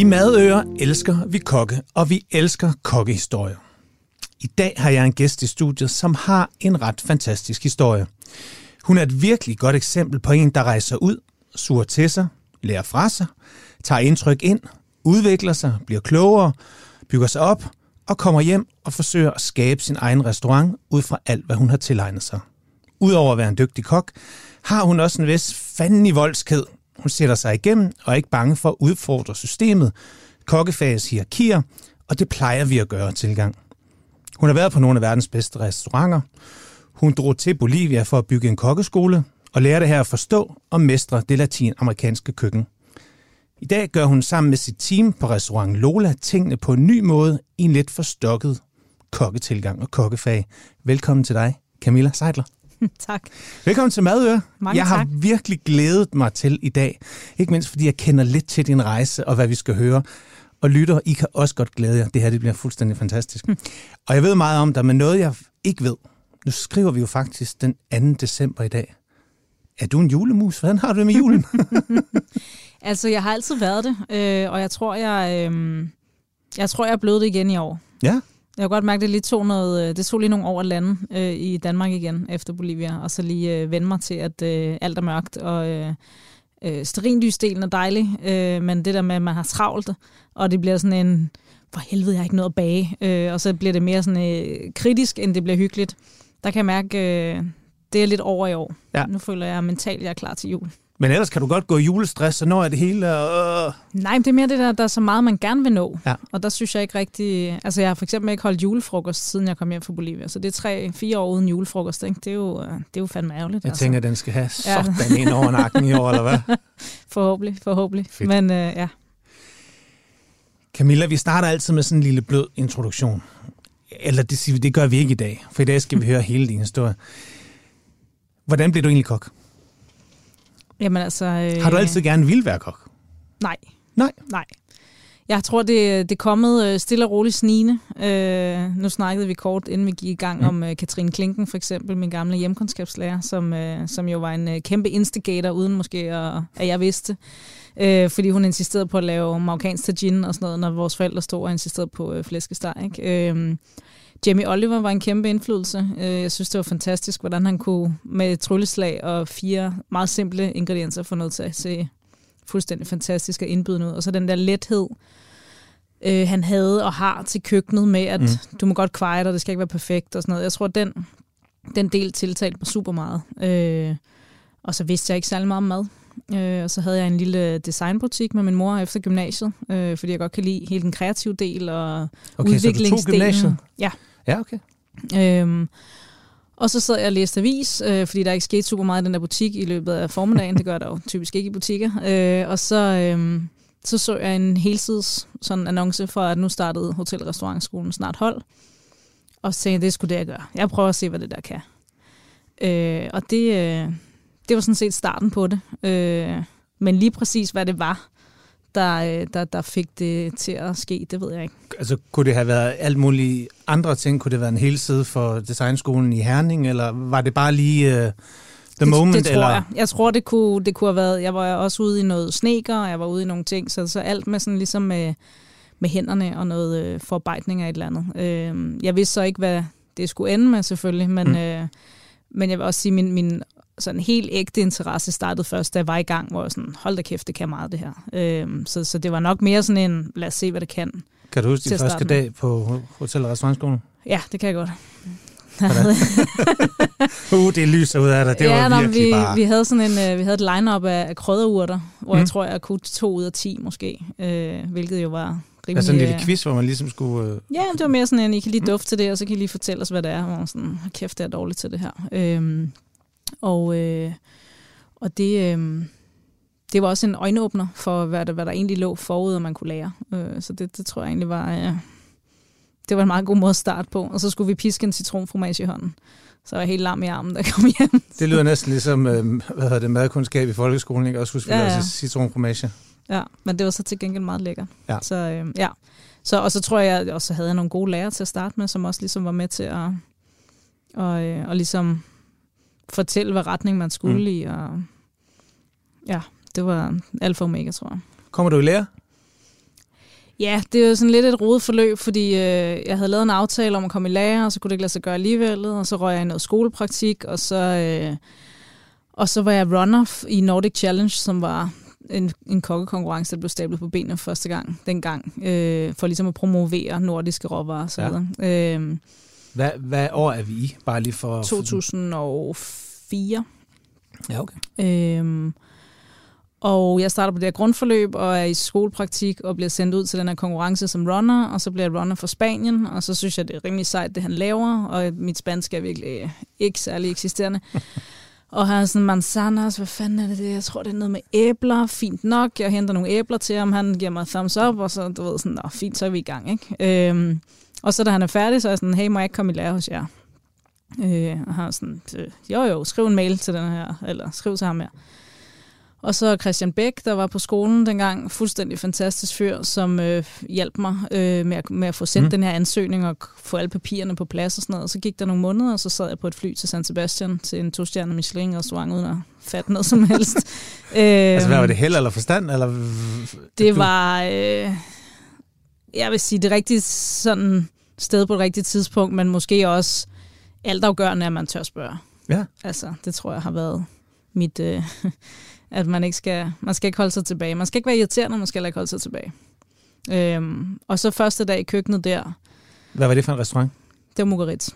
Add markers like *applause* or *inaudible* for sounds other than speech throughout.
I Madøer elsker vi kokke, og vi elsker kokkehistorier. I dag har jeg en gæst i studiet, som har en ret fantastisk historie. Hun er et virkelig godt eksempel på en, der rejser ud, suger til sig, lærer fra sig, tager indtryk ind, udvikler sig, bliver klogere, bygger sig op og kommer hjem og forsøger at skabe sin egen restaurant ud fra alt, hvad hun har tilegnet sig. Udover at være en dygtig kok, har hun også en vis fanden i voldsked. Hun sætter sig igennem og er ikke bange for at udfordre systemet, kokkefagets hierarkier, og det plejer vi at gøre tilgang. Hun har været på nogle af verdens bedste restauranter. Hun drog til Bolivia for at bygge en kokkeskole og lære det her at forstå og mestre det latinamerikanske køkken. I dag gør hun sammen med sit team på restaurant Lola tingene på en ny måde i en lidt forstokket kokketilgang og kokkefag. Velkommen til dig, Camilla Seidler. *laughs* tak. Velkommen til Madøre. Mange jeg har tak. virkelig glædet mig til i dag. Ikke mindst fordi jeg kender lidt til din rejse og hvad vi skal høre. Og lytter, I kan også godt glæde jer. Det her det bliver fuldstændig fantastisk. Hm. Og jeg ved meget om dig, men noget jeg ikke ved. Nu skriver vi jo faktisk den 2. december i dag. Er du en julemus? Hvordan har du det med julen? *laughs* *laughs* Altså, jeg har altid været det, øh, og jeg tror, jeg, øh, jeg tror, jeg er blevet det igen i år. ja. Jeg kan godt mærke, at det lige tog, noget, øh, det tog lige nogle år at lande øh, i Danmark igen efter Bolivia, og så lige øh, vende mig til, at øh, alt er mørkt, og øh, øh, sterinlysdelen er dejlig, øh, men det der med, at man har travlt, og det bliver sådan en, for helvede, jeg har ikke noget at bage, øh, og så bliver det mere sådan øh, kritisk, end det bliver hyggeligt. Der kan jeg mærke, øh, det er lidt over i år. Ja. Nu føler jeg mentalt, jeg er klar til jul. Men ellers kan du godt gå i julestress, så når er det hele... Øh... Nej, men det er mere det der, der er så meget, man gerne vil nå. Ja. Og der synes jeg ikke rigtig... Altså, jeg har for eksempel ikke holdt julefrokost, siden jeg kom hjem fra Bolivia. Så det er tre-fire år uden julefrokost, ikke? Det er jo, øh, det er jo fandme ærgerligt. Jeg altså. tænker, den skal have Ja. sådan en over nakken i år, eller hvad? *laughs* Forhåbentlig, forhåbentlig. Fedt. Men øh, ja. Camilla, vi starter altid med sådan en lille blød introduktion. Eller det, det gør vi ikke i dag, for i dag skal vi høre hele din historie. Hvordan blev du egentlig kok? Jamen altså... Øh, Har du altid gerne vil være kok? Nej. Nej. Nej. Jeg tror, det, det er kommet øh, stille og roligt snigende. Øh, nu snakkede vi kort, inden vi gik i gang, Mm. mm. om øh, Katrine Klinken, for eksempel, min gamle hjemkundskabslærer, som, øh, som jo var en øh, kæmpe instigator, uden måske at, at jeg vidste. Øh, fordi hun insisterede på at lave marokkansk tagine og sådan noget, når vores forældre stod og insisterede på øh, flæskesteg. Ikke? Øh, Jamie Oliver var en kæmpe indflydelse. Øh, Jeg synes, det var fantastisk, hvordan han kunne med trylleslag og fire meget simple ingredienser få noget til at se fuldstændig fantastisk og indbydende ud. Og så den der lethed, øh, han havde og har til køkkenet med, at Mm. du må godt kveje dig, det skal ikke være perfekt og sådan noget. Jeg tror, den, den del tiltalte mig super meget. Øh, og så vidste jeg ikke særlig meget om mad. Øh, og så havde jeg en lille designbutik med min mor efter gymnasiet, øh, fordi jeg godt kan lide hele den kreative del og Okay, så du tog udviklingsdelen. gymnasiet? Ja. Ja, okay. Øhm, og så sad jeg og læste avis, øh, fordi der ikke skete super meget i den der butik i løbet af formiddagen. det gør der jo typisk ikke i butikker. Øh, og så, øh, så så jeg en helsides sådan annonce for, at nu startede Hotel- Restaurantskolen snart hold. Og så tænkte jeg, det skulle det, jeg gøre. Jeg prøver at se, hvad det der kan. Øh, og det, øh, det var sådan set starten på det. Øh, men lige præcis, hvad det var, der, øh, der, der fik det til at ske, det ved jeg ikke. Altså, kunne det have været alt muligt andre ting? Kunne det være en hel side for designskolen i Herning, eller var det bare lige uh, the det, moment? Det tror eller? jeg. Jeg tror, det kunne, det kunne have været... Jeg var også ude i noget sneker, og jeg var ude i nogle ting, så, så alt med sådan ligesom med, med hænderne og noget øh, forarbejdning af et eller andet. Øh, jeg vidste så ikke, hvad det skulle ende med selvfølgelig, men, mm. øh, men jeg vil også sige, min, min sådan helt ægte interesse startede først, da jeg var i gang, hvor jeg sådan, hold da kæft, det kan meget det her. Øh, så, så det var nok mere sådan en, lad os se, hvad det kan. Kan du huske din første dag på Hotel- og Restaurantskolen? Ja, det kan jeg godt. *laughs* Uh, det lyser ud af dig. Det ja, var nå, virkelig vi, bare... vi havde sådan en, øh, vi havde et line-up af, af krydderurter, hvor Mm. mm. jeg tror, jeg kunne to ud af 10 måske, øh, hvilket jo var rimelig... Altså en lille øh, quiz, hvor man ligesom skulle... Øh... Ja, det var mere sådan en, I kan lige dufte til det, og så kan I lige fortælle os, hvad det er. Og sådan, "Hold kæft, det er dårligt til det her. Øhm, og, øh, og det, øh, det var også en øjenåbner for, hvad der, hvad der egentlig lå forud, og man kunne lære. Øh, så det, det tror jeg egentlig var... Øh, det var en meget god måde at starte på. Og så skulle vi piske en citronfromage i hånden. Så var jeg helt lam i armen, der kom hjem. *laughs* Det lyder næsten ligesom øh, hvad hedder det, madkundskab i folkeskolen, ikke? Også husk, vi Ja, ja, citronfromage. Ja, men det var så til gengæld meget lækkert. Ja. Så, øh, ja. Så, og så tror jeg, at også havde jeg nogle gode lærere til at starte med, som også ligesom var med til at og, øh, og ligesom fortælle, hvad retning man skulle Mm. i. Og, ja, det var alfa og omega, tror jeg. Kommer du i lære? Ja, det er jo sådan lidt et rodet forløb, fordi øh, jeg havde lavet en aftale om at komme i lære, og så kunne det ikke lade sig gøre alligevel, og så røg jeg i noget skolepraktik, og så, øh, og så var jeg runner i Nordic Challenge, som var en, en kokkekonkurrence, der blev stablet på benene første gang, dengang, øh, for ligesom at promovere nordiske råvarer og så videre. Ja. Øh, hvad, hvad år er vi i? Bare lige for... 2004. Ja, okay. Øhm, og jeg starter på det her grundforløb og er i skolepraktik og bliver sendt ud til den her konkurrence som runner, og så bliver jeg runner for Spanien, og så synes jeg, det er rimelig sejt, det han laver, og mit spansk er virkelig ikke særlig eksisterende. *laughs* Og har sådan manzanas, hvad fanden er det det? Jeg tror, det er noget med æbler. Fint nok. Jeg henter nogle æbler til ham. Han giver mig thumbs up, og så, du ved, sådan, Nå, fint, så er vi i gang, ikke? Øhm, og så da han er færdig, så er jeg sådan, hey, må jeg ikke komme i lære hos jer? Øh, og han sådan, jo jo, skriv en mail til den her, eller skriv til ham her. Og så Christian Bæk, der var på skolen dengang, fuldstændig fantastisk fyr, som øh, hjalp mig øh, med, at, med at få sendt mm. den her ansøgning og få alle papirerne på plads og sådan noget. Og så gik der nogle måneder, og så sad jeg på et fly til San Sebastian til en to-stjernet Michelin-restaurant uden at fatte noget som helst. øh, *laughs* altså hvad var det, held eller forstand? Eller? Det var, øh, jeg vil sige, det rigtige sådan sted på det rigtige tidspunkt, men måske også altafgørende, at man tør spørge. Ja. Altså, det tror jeg har været mit... Øh, *laughs* at man ikke skal, man skal ikke holde sig tilbage. Man skal ikke være irriterende, man skal ikke holde sig tilbage. Øhm, og så første dag i køkkenet der. Hvad var det for en restaurant? Det var Mugarit.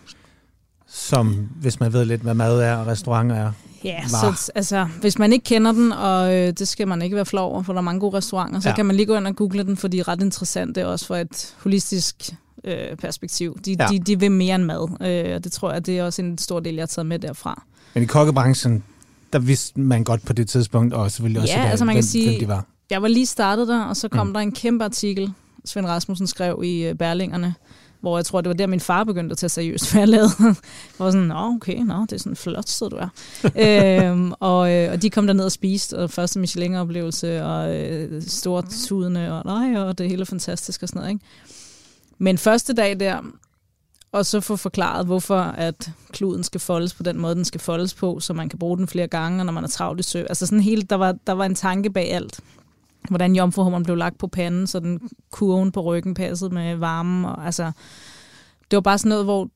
Som, hvis man ved lidt, hvad mad er og restauranter er. Ja, var. så altså, hvis man ikke kender den, og øh, det skal man ikke være flov over, for der er mange gode restauranter, så ja. kan man lige gå ind og google den, for de er ret interessante også for et holistisk øh, perspektiv. De, ja. de, de vil mere end mad, øh, og det tror jeg, det er også en stor del, jeg har taget med derfra. Men i kokkebranchen, der vidste man godt på det tidspunkt, og selvfølgelig også, ja, der, altså man hvem, kan sige, hvem de var. Jeg var lige startet der, og så kom mm. der en kæmpe artikel, Svend Rasmussen skrev i uh, Berlingerne, hvor jeg tror, det var der, min far begyndte at tage seriøst, *laughs* hvad jeg lavede. Var sådan, nå, okay, nå, det er sådan flot sted, du er. *laughs* øhm, og, øh, og de kom der ned og spiste, og første Michelin-oplevelse, og øh, stort tudende, og nej, og det hele er fantastisk og sådan noget, ikke? Men første dag der, og så få forklaret, hvorfor at kluden skal foldes på den måde, den skal foldes på, så man kan bruge den flere gange, når man er travlt i sø. Altså sådan helt, der var, der var en tanke bag alt. Hvordan jomfruhummeren blev lagt på panden, så den kurven på ryggen passede med varmen. Og, altså, det var bare sådan noget, hvor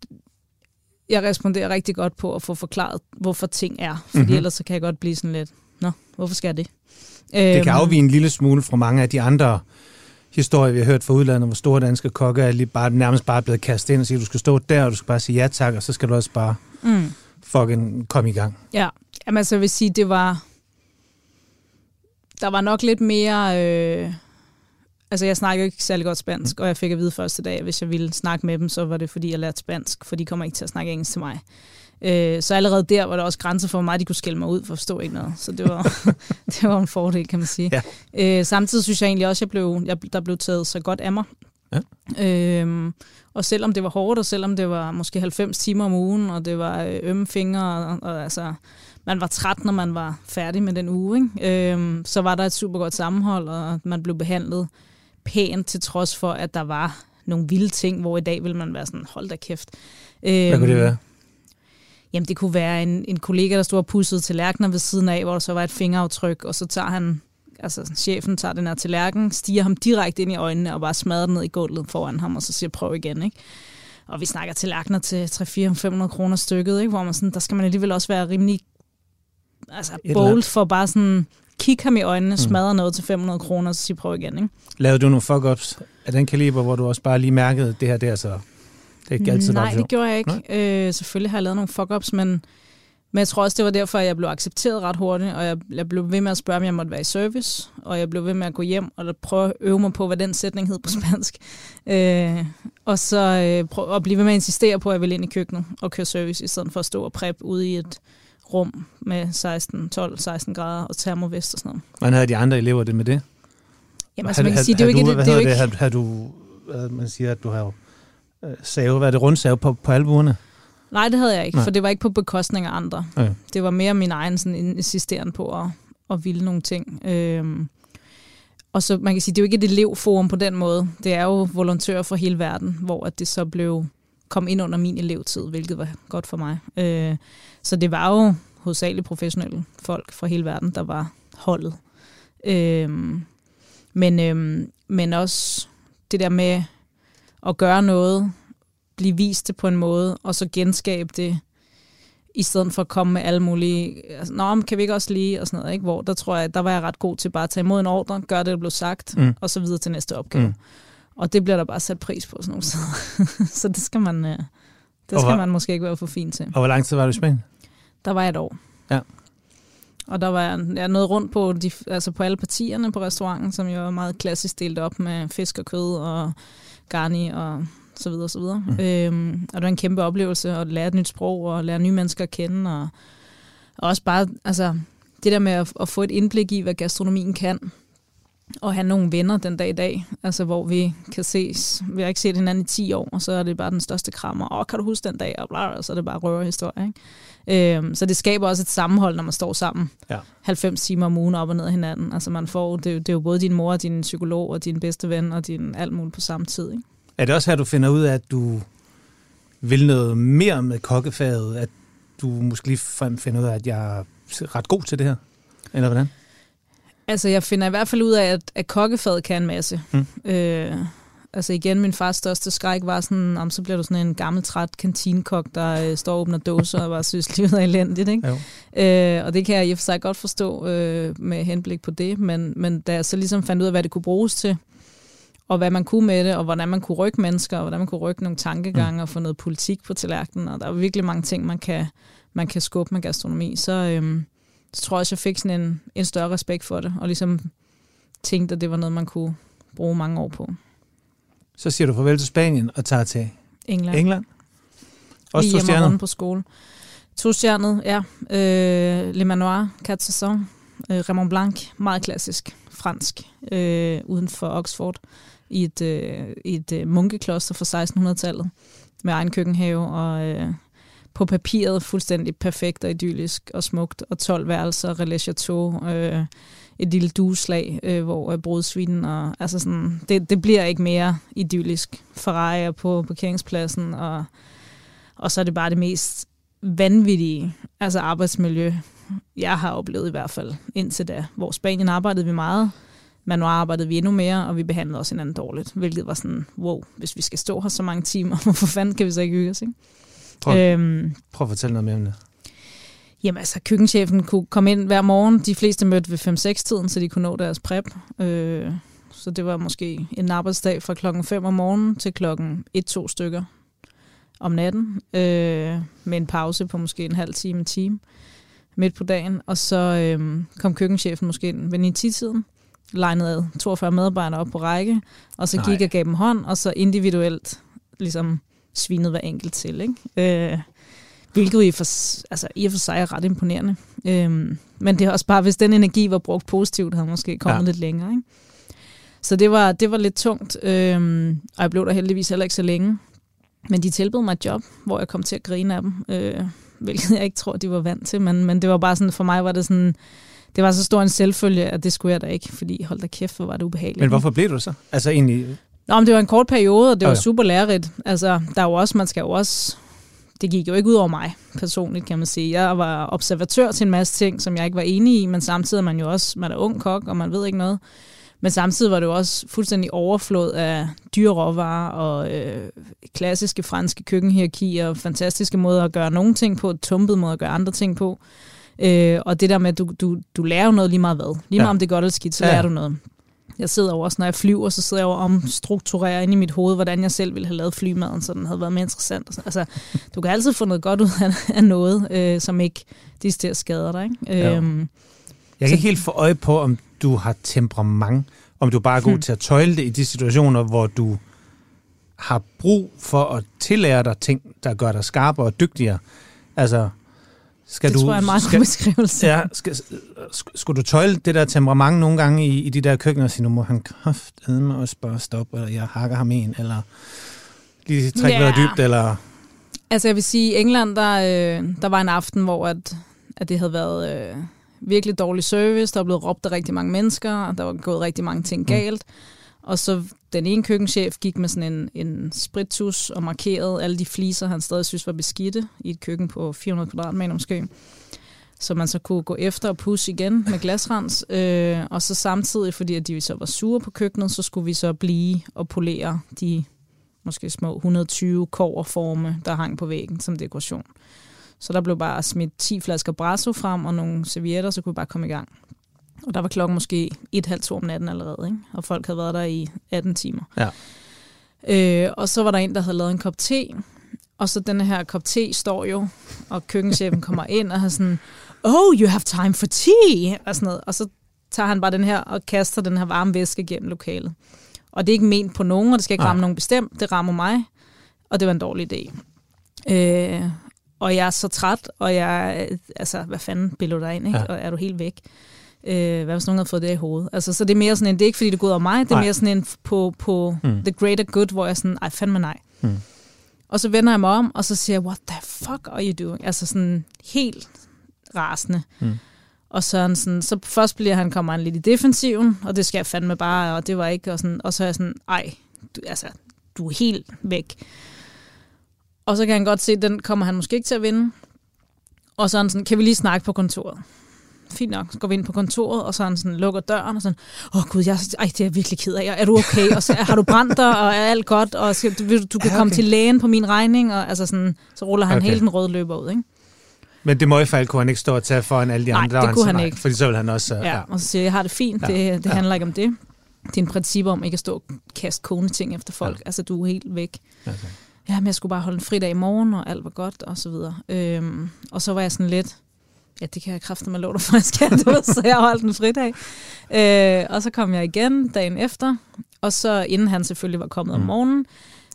jeg responderer rigtig godt på at få forklaret, hvorfor ting er. Fordi mm-hmm. ellers så kan jeg godt blive sådan lidt, nå, hvorfor skal jeg det? Det kan øhm, afvige en lille smule fra mange af de andre historie, vi har hørt fra udlandet, hvor store danske kokke er lige bare, nærmest bare blevet kastet ind og sige, du skal stå der, og du skal bare sige ja tak, og så skal du også bare mm. fucking komme i gang. Ja, Jamen, altså jeg vil sige, det var... Der var nok lidt mere... Øh, altså jeg snakker ikke særlig godt spansk, og jeg fik at vide første dag, at hvis jeg ville snakke med dem, så var det fordi, jeg lærte spansk, for de kommer ikke til at snakke engelsk til mig. Øh, så allerede der var der også grænser for, hvor meget de kunne skælde mig ud, for at forstå ikke noget. Så det var, *laughs* det var en fordel, kan man sige. Ja. Øh, samtidig synes jeg egentlig også, at jeg blev, jeg, der blev taget så godt af mig. Ja. Øh, og selvom det var hårdt, og selvom det var måske 90 timer om ugen, og det var øh, ømme fingre, og, og altså, man var træt, når man var færdig med den uge, ikke? Øh, så var der et super godt sammenhold, og man blev behandlet pænt, til trods for, at der var nogle vilde ting, hvor i dag vil man være sådan, hold da kæft. Hvad kunne det øhm, være? Jamen, det kunne være en, en kollega, der stod og pussede tallerkener ved siden af, hvor der så var et fingeraftryk, og så tager han, altså chefen tager den her tallerken, stiger ham direkte ind i øjnene og bare smadrer den ned i gulvet foran ham, og så siger, prøv igen, ikke? Og vi snakker tallerkener til 3-4-500 kroner stykket, ikke? hvor man sådan, der skal man alligevel også være rimelig altså, bold for bare sådan kigge ham i øjnene, mm. smadre noget til 500 kroner, og så sige prøv igen. Ikke? Lavede du nogle fuck-ups af den kaliber, hvor du også bare lige mærkede, det her det er så det er ikke altid Nej, det gjorde jeg ikke. Øh, selvfølgelig har jeg lavet nogle fuck-ups, men, men jeg tror også, det var derfor, at jeg blev accepteret ret hurtigt, og jeg, jeg blev ved med at spørge, om jeg måtte være i service, og jeg blev ved med at gå hjem og prøve at øve mig på, hvad den sætning hed på *laughs* spansk. Øh, og så øh, prøve at blive ved med at insistere på, at jeg ville ind i køkkenet og køre service, i stedet for at stå og prep ude i et rum med 16, 12, 16 grader og termovest og sådan noget. Hvordan havde de andre elever det med det? Jamen, altså, man kan sige, det er jo ikke... Det, det, jo ikke... Har, du, man siger, at du har øh, save, hvad er det, rundsave på, på albuerne? Nej, det havde jeg ikke, Nej. for det var ikke på bekostning af andre. Okay. Det var mere min egen sådan, insisteren på at, at ville nogle ting. Øhm, og så man kan sige, det er jo ikke et elevforum på den måde. Det er jo volontører fra hele verden, hvor at det så blev kom ind under min elevtid, hvilket var godt for mig. Øh, så det var jo hovedsageligt professionelle folk fra hele verden, der var holdet. Øh, men, øh, men også det der med at gøre noget, blive vist det på en måde, og så genskabe det, i stedet for at komme med alle mulige, altså, nå, men kan vi ikke også lige, og sådan noget, ikke? hvor der tror jeg, der var jeg ret god til bare at tage imod en ordre, gøre det, der blev sagt, mm. og så videre til næste opgave. Mm. Og det bliver der bare sat pris på sådan nogle steder. *laughs* så det skal man, øh, det skal hvor, man måske ikke være for fint til. Og hvor lang tid var du i Spanien? Der var jeg et år. Ja. Og der var jeg, jeg noget rundt på, de, altså på alle partierne på restauranten, som jo var meget klassisk delt op med fisk og kød og garni og så videre, så videre. Mm. Øhm, og det var en kæmpe oplevelse at lære et nyt sprog og lære nye mennesker at kende. Og, og også bare, altså, det der med at, at få et indblik i, hvad gastronomien kan, og have nogle venner den dag i dag, altså hvor vi kan ses. Vi har ikke set hinanden i 10 år, og så er det bare den største krammer. Åh, kan du huske den dag? Og, bla, og så er det bare røverhistorie. Ikke? Øhm, så det skaber også et sammenhold, når man står sammen. Ja. 90 timer om ugen op og ned af hinanden. Altså man får, det, det er jo både din mor, og din psykolog, og din bedste ven, og din alt muligt på samme tid. Ikke? Er det også her, du finder ud af, at du vil noget mere med kokkefaget? At du måske lige finder ud af, at jeg er ret god til det her? Eller hvordan? Altså, jeg finder i hvert fald ud af, at, at kokkefaget kan en masse. Mm. Øh, altså igen, min fars største skræk var sådan, om så bliver du sådan en gammel, træt kantinekok, der øh, står og åbner dåser og bare synes, *laughs* livet er elendigt. Ikke? Øh, og det kan jeg i og for sig godt forstå øh, med henblik på det, men, men da jeg så ligesom fandt ud af, hvad det kunne bruges til, og hvad man kunne med det, og hvordan man kunne rykke mennesker, og hvordan man kunne rykke nogle tankegange mm. og få noget politik på tallerkenen, og der er virkelig mange ting, man kan, man kan skubbe med gastronomi, så, øhm, så tror jeg også, jeg fik sådan en, en større respekt for det, og ligesom tænkte, at det var noget, man kunne bruge mange år på. Så siger du farvel til Spanien og tager til England. England? Også Lige to stjerner? på skole. To stjernet, ja. Øh, Le Manoir, Quatre Saisons, øh, Raymond Blanc, meget klassisk fransk, øh, uden for Oxford i et, øh, et øh, munkekloster fra 1600-tallet med egen køkkenhave og øh, på papiret fuldstændig perfekt og idyllisk og smukt, og 12 værelser, relais chateau, øh, et lille dueslag, øh, hvor øh, brudsvinen og altså sådan, det, det bliver ikke mere idyllisk. Ferrari på parkeringspladsen, og, og så er det bare det mest vanvittige, altså arbejdsmiljø, jeg har oplevet i hvert fald indtil da. Hvor Spanien arbejdede vi meget, men nu arbejdede vi endnu mere, og vi behandlede også hinanden dårligt, hvilket var sådan, wow, hvis vi skal stå her så mange timer, *laughs* hvorfor fanden kan vi så ikke hygge os, ikke? Prøv, øhm, prøv at fortælle noget mere om det. Jamen altså, køkkenchefen kunne komme ind hver morgen. De fleste mødte ved 5-6-tiden, så de kunne nå deres prep. Øh, så det var måske en arbejdsdag fra klokken 5 om morgenen til klokken 1-2 stykker om natten. Øh, med en pause på måske en halv time, en time midt på dagen. Og så øh, kom køkkenchefen måske ind ved 9-10-tiden legnede 42 medarbejdere op på række, og så gik Nej. jeg gav dem hånd, og så individuelt ligesom svinede hver enkelt til. Ikke? Øh, hvilket i for, altså, i og for sig er ret imponerende. Øh, men det er også bare, hvis den energi var brugt positivt, havde måske kommet ja. lidt længere. Ikke? Så det var, det var lidt tungt, øh, og jeg blev der heldigvis heller ikke så længe. Men de tilbød mig et job, hvor jeg kom til at grine af dem, øh, hvilket jeg ikke tror, de var vant til. Men, men det var bare sådan, for mig var det sådan, det var så stor en selvfølge, at det skulle jeg da ikke, fordi hold da kæft, hvor var det ubehageligt. Men hvorfor blev du så? Altså egentlig... Nå, men det var en kort periode, og det var okay. super lærerigt. Altså, der er jo også, man skal jo også... Det gik jo ikke ud over mig personligt, kan man sige. Jeg var observatør til en masse ting, som jeg ikke var enig i, men samtidig er man jo også, man er ung kok, og man ved ikke noget. Men samtidig var det jo også fuldstændig overflod af dyre råvarer og øh, klassiske franske køkkenhierarkier, fantastiske måder at gøre nogle ting på, tumpet måde at gøre andre ting på. Øh, og det der med, at du, du, du lærer noget lige meget hvad. Lige meget ja. om det er godt eller skidt, så ja. lærer du noget. Jeg sidder jo også, når jeg flyver, så sidder jeg jo om strukturerer ind i mit hoved, hvordan jeg selv ville have lavet flymaden, så den havde været mere interessant. Altså, du kan altid få noget godt ud af, af noget, øh, som ikke de skader dig. Ikke? Ja. Øhm, jeg kan så, ikke helt få øje på, om du har temperament, om du bare er god hmm. til at tøjle det i de situationer, hvor du har brug for at tillære dig ting, der gør dig skarpere og dygtigere. Altså, skal det du, tror jeg er en meget skal, beskrivelse. Ja, skal, skal du tøjle det der temperament nogle gange i, i de der køkkener og sige, nu må han kraftedeme også bare stoppe, eller jeg hakker ham en, eller lige trække ja. noget dybt, eller... Altså jeg vil sige, i England, der, øh, der var en aften, hvor at, at det havde været øh, virkelig dårlig service, der var blevet råbt af rigtig mange mennesker, der var gået rigtig mange ting mm. galt. Mm. Og så den ene køkkenchef gik med sådan en, en spritus og markerede alle de fliser, han stadig synes var beskidte i et køkken på 400 kvadratmeter måske. så man så kunne gå efter og pusse igen med glasrens. Øh, og så samtidig, fordi at de så var sure på køkkenet, så skulle vi så blive og polere de måske små 120 koverforme, der hang på væggen som dekoration. Så der blev bare smidt 10 flasker brasso frem og nogle servietter, så kunne vi bare komme i gang. Og der var klokken måske et halvt to om natten allerede, ikke? og folk havde været der i 18 timer. Ja. Øh, og så var der en, der havde lavet en kop te, og så den her kop te står jo, og køkkenchefen kommer ind og har sådan, oh, you have time for tea, og sådan noget. Og så tager han bare den her og kaster den her varme væske gennem lokalet. Og det er ikke ment på nogen, og det skal ikke ramme nogen bestemt. Det rammer mig, og det var en dårlig idé. Øh, og jeg er så træt, og jeg, altså, hvad fanden billeder dig ind, ikke? Ja. Og er du helt væk? Øh, hvad hvis nogen havde fået det i hovedet? Altså, så det er mere sådan en, det er ikke fordi, det er gået over mig, det er nej. mere sådan en på, på mm. the greater good, hvor jeg er sådan, ej, fandme nej. Mm. Og så vender jeg mig om, og så siger jeg, what the fuck are you doing? Altså sådan helt rasende. Mm. Og så, sådan, så først bliver han, kommer han lidt i defensiven, og det skal jeg fandme bare, og det var ikke, og, sådan, og så er jeg sådan, ej, du, altså, du er helt væk. Og så kan han godt se, den kommer han måske ikke til at vinde. Og så er han sådan, kan vi lige snakke på kontoret? Fint nok, så går vi ind på kontoret, og så han sådan, lukker døren, og sådan, åh oh, gud, jeg, ej, det er jeg virkelig ked af. Er du okay? Og så, har du brændt dig, og er alt godt? Og skal, du, du kan ja, okay. komme til lægen på min regning? Og altså sådan, så ruller han okay. hele den røde løber ud, ikke? Men det må i fald kunne han ikke stå og tage foran alle de Nej, andre. Nej, det kunne han, han ikke. Fordi så vil han også... Ja, ja. og så siger jeg, har det fint. Ja. Det, det handler ja. ikke om det. Det er en princip om ikke at stå og kaste kone ting efter folk. Ja. Altså, du er helt væk. Okay. Ja, men jeg skulle bare holde en fridag i morgen, og alt var godt, og så videre. Øhm, og så var jeg sådan lidt, ja, det kan jeg kræfte med lov dig for, jeg skal, så jeg holdt en fridag. Øh, og så kom jeg igen dagen efter, og så inden han selvfølgelig var kommet mm. om morgenen,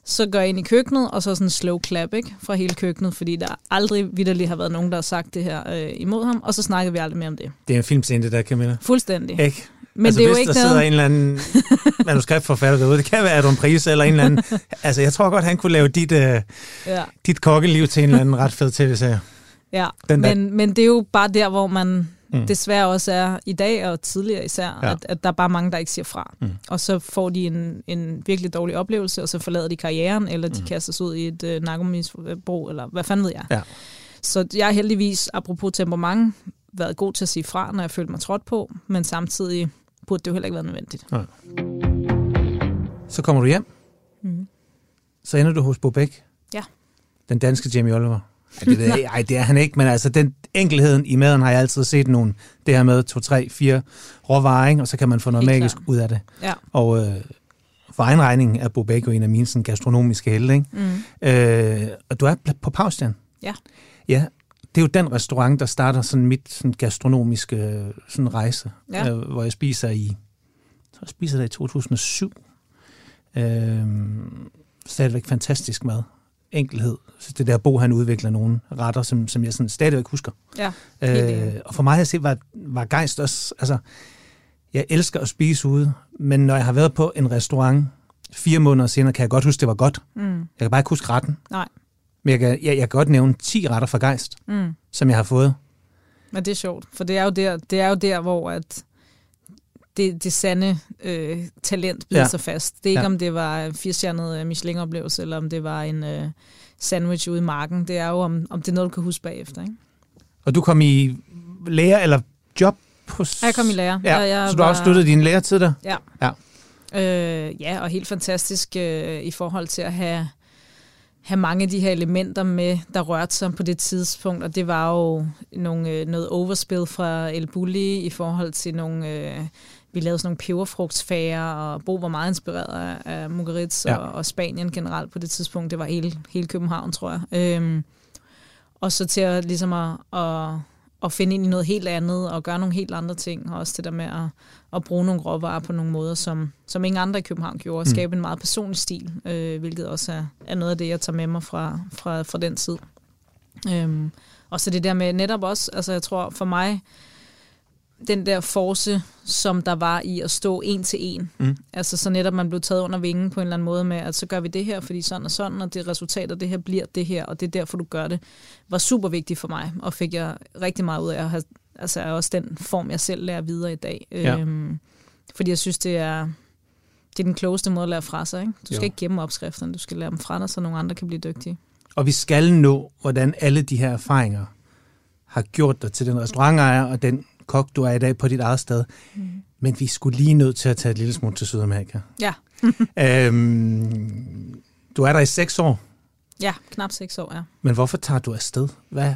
så går jeg ind i køkkenet, og så sådan en slow clap ikke, fra hele køkkenet, fordi der aldrig vidderligt har været nogen, der har sagt det her øh, imod ham, og så snakker vi aldrig mere om det. Det er en filmscene, det der, Camilla. Fuldstændig. Ikke? Men altså, det er hvis jo ikke der noget... sidder en eller anden *laughs* manuskriptforfatter derude, det kan være Adam Prise eller en eller anden. *laughs* altså, jeg tror godt, han kunne lave dit, øh, ja. dit kokkeliv til en eller anden ret fed tv-serie. Ja, Den men, men det er jo bare der, hvor man mm. desværre også er i dag, og tidligere især, ja. at, at der er bare mange, der ikke siger fra. Mm. Og så får de en, en virkelig dårlig oplevelse, og så forlader de karrieren, eller de mm. kaster sig ud i et øh, narkomisbrug, eller hvad fanden ved jeg. Ja. Så jeg har heldigvis, apropos temperament, været god til at sige fra, når jeg følte mig trådt på, men samtidig burde det jo heller ikke være nødvendigt. Ja. Så kommer du hjem. Mm. Så ender du hos Bobæk. Ja. Den danske Jamie Oliver. Ja, det, ved jeg, ej, det er han ikke, men altså den enkelheden i maden har jeg altid set nogen. Det her med to, tre, fire råvarer, ikke? og så kan man få noget Helt magisk klar. ud af det. Ja. Og øh, for egen regning er Bobæk jo en af mine sådan, gastronomiske helte. Ikke? Mm. Øh, og du er på Paustian. Ja. Ja, det er jo den restaurant, der starter sådan mit sådan gastronomiske sådan rejse, ja. øh, hvor jeg spiser i, jeg spiser der i 2007. Øh, stadigvæk fantastisk mad enkelhed. Så det der Bo, han udvikler nogle retter, som, som jeg sådan stadigvæk husker. Ja, øh, og for mig at se, var, var gejst også, altså, jeg elsker at spise ude, men når jeg har været på en restaurant fire måneder senere, kan jeg godt huske, det var godt. Mm. Jeg kan bare ikke huske retten. Nej. Men jeg kan, jeg, jeg kan godt nævne 10 retter fra gejst, mm. som jeg har fået. Men det er sjovt, for det er jo der, det er jo der hvor at det, det sande øh, talent bliver ja. så fast. Det er ikke, ja. om det var en firestjernet øh, Michelin-oplevelse, eller om det var en øh, sandwich ude i marken. Det er jo, om, om det er noget, du kan huske bagefter. Ikke? Og du kom i lærer eller job hos... Jeg kom i lærer. Ja. Jeg, jeg så du har også støttet din lærertid der? Ja. Ja, øh, ja og helt fantastisk øh, i forhold til at have have mange af de her elementer med, der rørte sig på det tidspunkt, og det var jo nogle, øh, noget overspil fra El Bulli i forhold til nogle øh, vi lavede sådan nogle peberfrugtsfager, og Bo var meget inspireret af Mugaritz ja. og, og Spanien generelt på det tidspunkt. Det var hele, hele København, tror jeg. Øhm, og så til at, ligesom at, at, at finde ind i noget helt andet, og gøre nogle helt andre ting, og også det der med at, at bruge nogle råvarer på nogle måder, som, som ingen andre i København gjorde, og mm. skabe en meget personlig stil, øh, hvilket også er, er noget af det, jeg tager med mig fra, fra, fra den tid. Øhm, og så det der med netop også, altså jeg tror for mig, den der force, som der var i at stå en til en. Mm. Altså så netop man blev taget under vingen på en eller anden måde med, at så gør vi det her, fordi sådan og sådan, og det resultat af det her bliver det her, og det er derfor, du gør det, var super vigtigt for mig, og fik jeg rigtig meget ud af at have, altså også den form, jeg selv lærer videre i dag. Ja. Øhm, fordi jeg synes, det er, det er den klogeste måde at lære fra sig. Ikke? Du skal jo. ikke gemme opskrifterne, du skal lære dem fra dig, så nogle andre kan blive dygtige. Og vi skal nå, hvordan alle de her erfaringer har gjort dig til den restaurantejer og den kok, du er i dag på dit eget sted. Mm. Men vi skulle lige nødt til at tage et lille smut til Sydamerika. Ja. *laughs* øhm, du er der i seks år. Ja, knap seks år, ja. Men hvorfor tager du afsted? Hvad?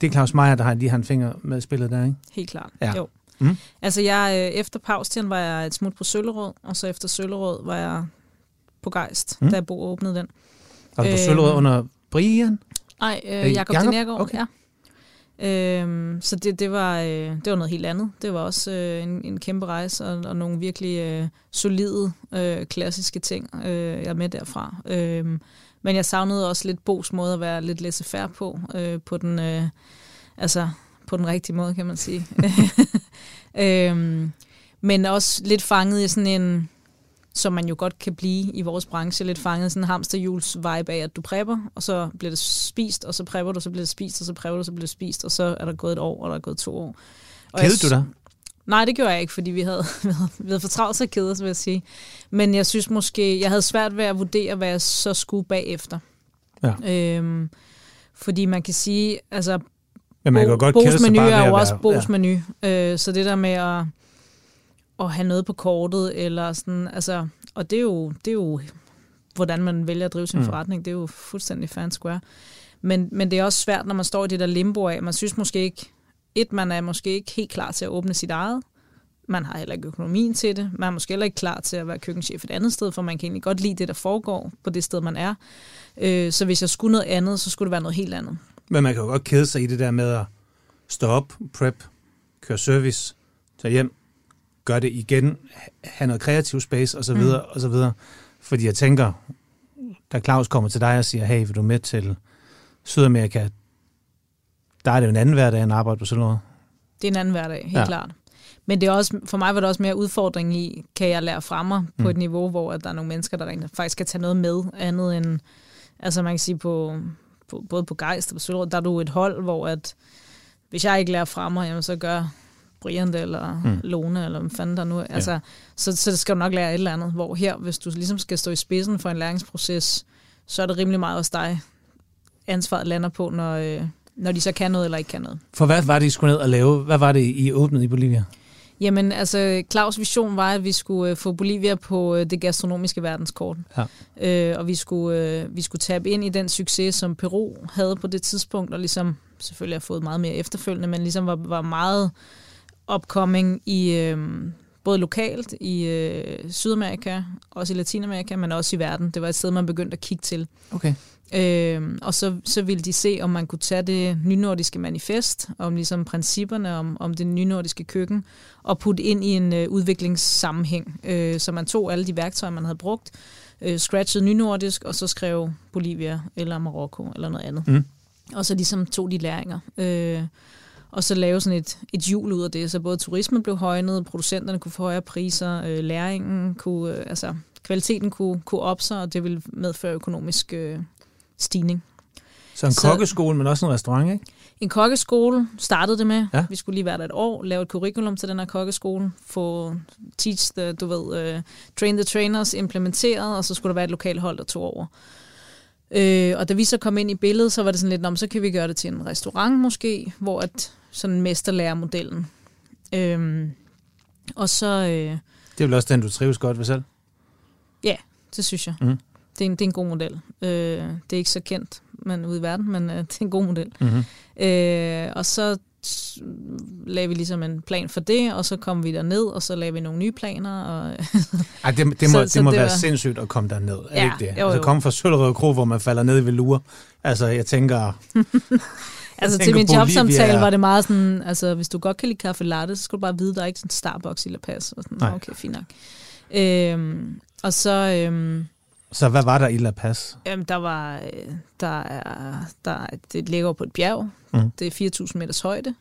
Det er Claus Meier, der har lige har en finger med spillet der, ikke? Helt klart, Ja. jo. Mm. Altså, jeg, øh, efter Paustien var jeg et smut på Søllerød, og så efter Søllerød var jeg på Geist, Mm. da jeg bo åbnede den. Og du Øhm. Søllerød under Brian? Nej, øh, Øh, Jakob Jakob? Denergaard, Okay. ja. Øhm, så det, det, var, øh, det var noget helt andet. Det var også øh, en, en kæmpe rejse, og, og nogle virkelig øh, solide, øh, klassiske ting, øh, jeg er med derfra. Øhm, men jeg savnede også lidt Bos måde at være lidt laissez-faire på, øh, på den, øh, altså, på den rigtige måde, kan man sige. *laughs* øhm, men også lidt fanget i sådan en, som man jo godt kan blive i vores branche, lidt fanget i sådan en hamsterhjuls vibe af, at du prepper, og så bliver det spist, og så prepper du, så bliver det spist, og så prepper du, så bliver det spist, og så er der gået et år, og der er gået to år. Og Kædede jeg du dig? Nej, det gjorde jeg ikke, fordi vi havde, *laughs* vi havde, for travlt at kede os, vil jeg sige. Men jeg synes måske, jeg havde svært ved at vurdere, hvad jeg så skulle bagefter. Ja. Øhm, fordi man kan sige, altså Men man kan godt Bos menu er jo også Bos menu. Øh, så det der med at, at have noget på kortet, eller sådan, altså, og det er jo, det er jo hvordan man vælger at drive sin Mm. forretning, det er jo fuldstændig fair and square. Men, men det er også svært, når man står i det der limbo af, man synes måske ikke, et, man er måske ikke helt klar til at åbne sit eget, man har heller ikke økonomien til det, man er måske heller ikke klar til at være køkkenchef et andet sted, for man kan egentlig godt lide det, der foregår på det sted, man er. Øh, så hvis jeg skulle noget andet, så skulle det være noget helt andet. Men man kan jo godt kede sig i det der med at stå op, prep, køre service, tage hjem, gøre det igen, ha- have noget kreativ space osv. Mm. Og så videre. Fordi jeg tænker, da Claus kommer til dig og siger, hey, vil du med til Sydamerika, der er det jo en anden hverdag end at arbejde på Søllerød. Det er en anden hverdag, helt Ja. klart. Men det er også, for mig var det også mere udfordring i, kan jeg lære fra mig på Mm. et niveau, hvor at der er nogle mennesker, der rent faktisk kan tage noget med, andet end, altså man kan sige på, på både på Geist og på Søllerød, der er du et hold, hvor at, hvis jeg ikke lærer fra mig, jamen, så gør Brian eller Mm. Lone, eller hvad fanden der nu er. Altså, så, så skal du nok lære et eller andet, hvor her, hvis du ligesom skal stå i spidsen for en læringsproces, så er det rimelig meget også dig, ansvaret lander på, når, øh, når de så kan noget eller ikke kan noget. For hvad var det, I skulle ned og lave? Hvad var det, I åbnede i Bolivia? Jamen, altså, Claus' vision var, at vi skulle øh, få Bolivia på øh, det gastronomiske verdenskort. Ja. Øh, og vi skulle, øh, vi skulle tabe ind i den succes, som Peru havde på det tidspunkt, og ligesom selvfølgelig har fået meget mere efterfølgende, men ligesom var, var meget upcoming i øh, både lokalt i øh, Sydamerika, også i Latinamerika, men også i verden. Det var et sted, man begyndte at kigge til. Okay. Øh, og så, så ville de se, om man kunne tage det nynordiske manifest, om ligesom principperne om, om det nynordiske køkken, og putte ind i en øh, udviklingssammenhæng. Øh, så man tog alle de værktøjer, man havde brugt, øh, scratchede nynordisk, og så skrev Bolivia eller Marokko eller noget andet. Mm. Og så ligesom tog de læringer. Øh, og så lave sådan et, et hjul ud af det, så både turismen blev højnet, producenterne kunne få højere priser, øh, læringen kunne, øh, altså kvaliteten kunne, kunne op sig, og det ville medføre økonomisk øh, stigning. Så en Så- kokkeskole, men også en restaurant, ikke? En kokkeskole startede det med. Ja. Vi skulle lige være der et år, lave et curriculum til den her kokkeskole, få teach the, du ved, uh, train the trainers implementeret, og så skulle der være et lokalt hold, der tog over. Øh, og da vi så kom ind i billedet, så var det sådan lidt, "Nå, men så kan vi gøre det til en restaurant måske, hvor at sådan mesterlærermodellen. Øhm, og så, øh, Det er vel også den, du trives godt ved selv? det synes jeg, Mhm. det, er en, det er en god model. Øh, det er ikke så kendt men ude i verden, men øh, det er en god model. Mm-hmm. Øh, og så lagde vi ligesom en plan for det, og så kom vi der ned og så lavede vi nogle nye planer. Og, Ej, det, det *laughs* må, Så- det så må det være var- sindssygt at komme derned, er Ja, det ikke det? jo, Altså jo. komme fra Søllerød Kro, hvor man falder ned i velure. Altså, jeg tænker... *laughs* altså til min jobsamtale var det meget sådan, altså hvis du godt kan lide kaffe latte, så skal du bare vide, der er ikke sådan Starbucks i La Paz. Og sådan, Nej. okay, fint nok. Øhm, og så, øhm, Så hvad var der i La Paz? jamen, der var, øh, der er, der, er- det ligger på et bjerg. Mhm. Det er 4.000 meters højde.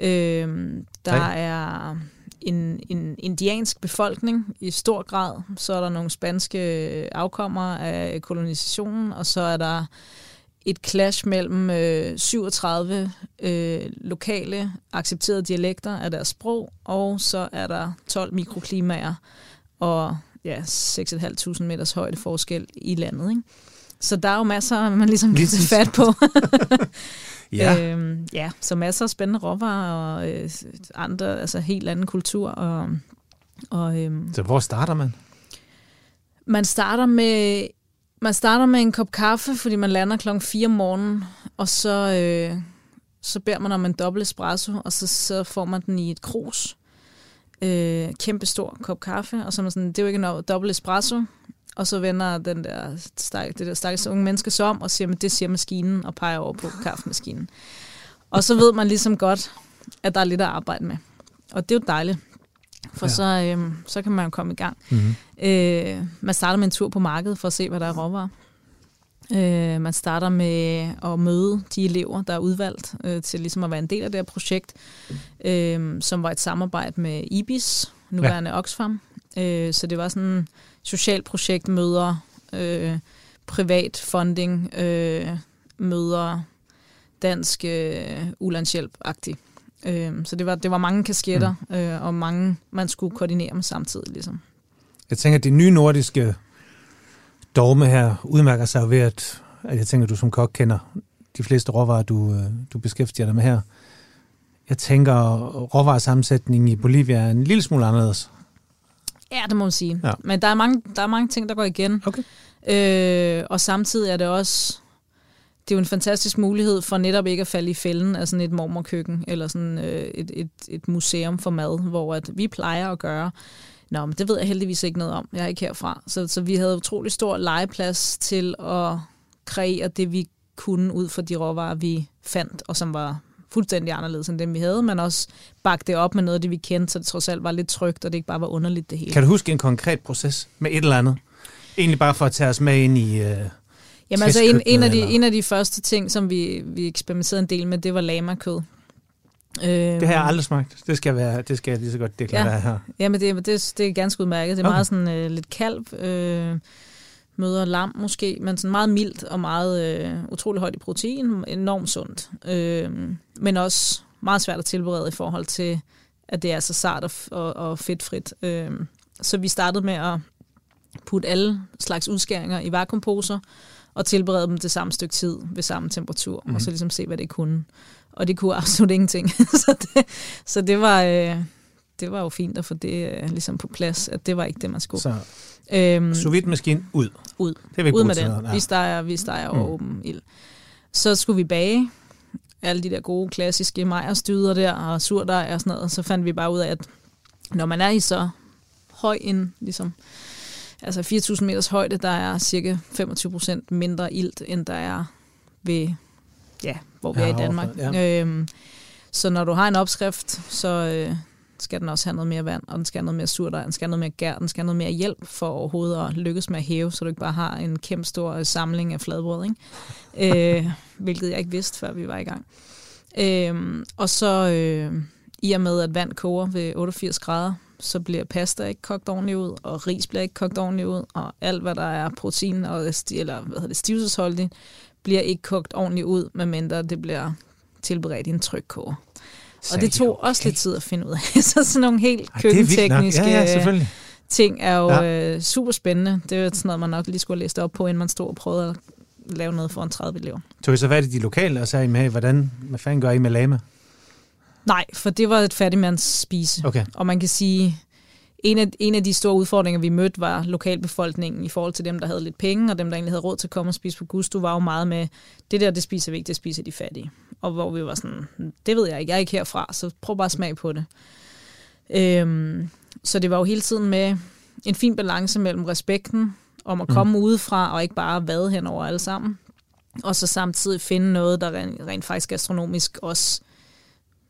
Øhm, der Ej. er en, en indiansk befolkning i stor grad. Så er der nogle spanske afkommer af kolonisationen, og så er der et clash mellem øh, 37 øh, lokale accepterede dialekter af deres sprog, og så er der 12 mikroklimaer og ja, 6.500 meters højde forskel i landet. Ikke? Så der er jo masser, man ligesom kan tage fat på. *laughs* Ja. Øhm, ja, så masser af spændende råvarer og øh, andre, altså helt anden kultur. Og, og, øhm, Så hvor starter man? man starter med man starter med en kop kaffe, fordi man lander klokken 4 om morgenen, og så, øh, så beder man om en dobbelt espresso, og så, så får man den i et krus. Øh, kæmpe stor kop kaffe, og så er man sådan, det er jo ikke en dobbelt espresso, og så vender den der, stak, det der stakkels unge menneske så om og siger, at det siger maskinen, og peger over på kaffemaskinen. Og så ved man ligesom godt, at der er lidt at arbejde med. Og det er jo dejligt, for Ja. så, øh, så kan man jo komme i gang. Mm-hmm. Øh, man starter med en tur på markedet for at se, hvad der er råvarer. Øh, man starter med at møde de elever, der er udvalgt øh, til ligesom at være en del af det her projekt, øh, som var et samarbejde med IBIS, nuværende ja. Oxfam. Øh, så det var sådan et socialt projekt, møder øh, privat funding, øh, møder dansk øh, ulandshjælp-agtigt. Øh, så det var, det var mange kasketter, mm. øh, og mange, man skulle koordinere med samtidig. Ligesom. Jeg tænker, at det nye nordiske dogme her udmærker sig ved, at, at jeg tænker, at du som kok kender de fleste råvarer, du, øh, du beskæftiger dig med her. Jeg tænker, råvaresammensætningen i Bolivia er en lille smule anderledes. Ja, det må man sige. Ja. Men der er, mange, der er mange ting, der går igen. Okay. Øh, og samtidig er det også... Det er jo en fantastisk mulighed for netop ikke at falde i fælden af sådan et mormorkøkken, eller sådan øh, et, et, et museum for mad, hvor at vi plejer at gøre. Nå, men det ved jeg heldigvis ikke noget om. Jeg er ikke herfra. Så, så vi havde utrolig stor legeplads til at kreere det, vi kunne ud fra de råvarer, vi fandt, og som var fuldstændig anderledes end dem, vi havde, men også bakke det op med noget af det, vi kendte, så det trods alt var lidt trygt, og det ikke bare var underligt det hele. Kan du huske en konkret proces med et eller andet? Egentlig bare for at tage os med ind i... Øh, Jamen altså en, en, af de, eller- en af de første ting, som vi, vi eksperimenterede en del med, det var lamakød. Øh, det har jeg aldrig smagt. Det skal, være, det skal jeg lige så godt deklarere ja. her. Jamen det, det, det er ganske udmærket. Det er Okay. meget sådan øh, lidt kalv, øh, møder lam måske, men sådan meget mildt og meget øh, utrolig højt i protein, enormt sundt. Øh, men også meget svært at tilberede i forhold til, at det er så sart og, og, og fedtfrit. Øh, så vi startede med at putte alle slags udskæringer i vakuumposer, og tilberede dem det samme stykke tid ved samme temperatur, mm. Mhm. og så ligesom se, hvad det kunne. Og det kunne absolut ingenting. *laughs* så, det, så det var... Øh, det var jo fint at få det øh, ligesom på plads, at det var ikke det, man skulle. Så Øhm, sous vide maskine ud. Ud. Det er vi ud med til. den. Ja. Vi steger, vi steger Mm. åben ild. Så skulle vi bage alle de der gode, klassiske majerstyder der, og surdej og sådan noget. Så fandt vi bare ud af, at når man er i så høj en, ligesom, altså 4.000 meters højde, der er cirka 25 procent mindre ilt, end der er ved, ja, hvor vi Ja, er i Danmark. overfor- Ja. Øhm, så når du har en opskrift, så øh, skal den også have noget mere vand, og den skal have noget mere surdej, den skal have noget mere gær, den skal have noget mere hjælp for overhovedet at lykkes med at hæve, så du ikke bare har en kæmpe stor øh, samling af fladbrød, ikke? øh, *laughs* hvilket jeg ikke vidste, før vi var i gang. Øh, og så øh, i og med, at vand koger ved 88 grader, så bliver pasta ikke kogt ordentligt ud, og ris bliver ikke kogt ordentligt ud, og alt, hvad der er protein og eller, hvad hedder det, stivelsesholdigt, bliver ikke kogt ordentligt ud, medmindre det bliver tilberedt i en trykkoger. Og det tog også lidt tid at finde ud af. *laughs* så sådan nogle helt køkkentekniske Ja, ja, selvfølgelig. ting er jo Ja. øh, super spændende. Det er jo sådan noget, man nok lige skulle have læst op på, inden man stod og prøvede at lave noget for en 30 elever. Tog I så fat i de lokale og sagde, hey, hvordan, hvad fanden gør I med lama? Nej, for det var et fattigmands spise. Okay. Og man kan sige, en af, en af de store udfordringer, vi mødte, var lokalbefolkningen i forhold til dem, der havde lidt penge, og dem, der egentlig havde råd til at komme og spise på Gusto, var jo meget med, det der, det spiser vi ikke, det spiser de fattige. Og hvor vi var sådan, det ved jeg ikke, jeg er ikke herfra, så prøv bare at smage på det. Øhm, så det var jo hele tiden med en fin balance mellem respekten om at komme mm. udefra, og ikke bare vade hen over alle sammen. Og så samtidig finde noget, der rent, rent faktisk gastronomisk også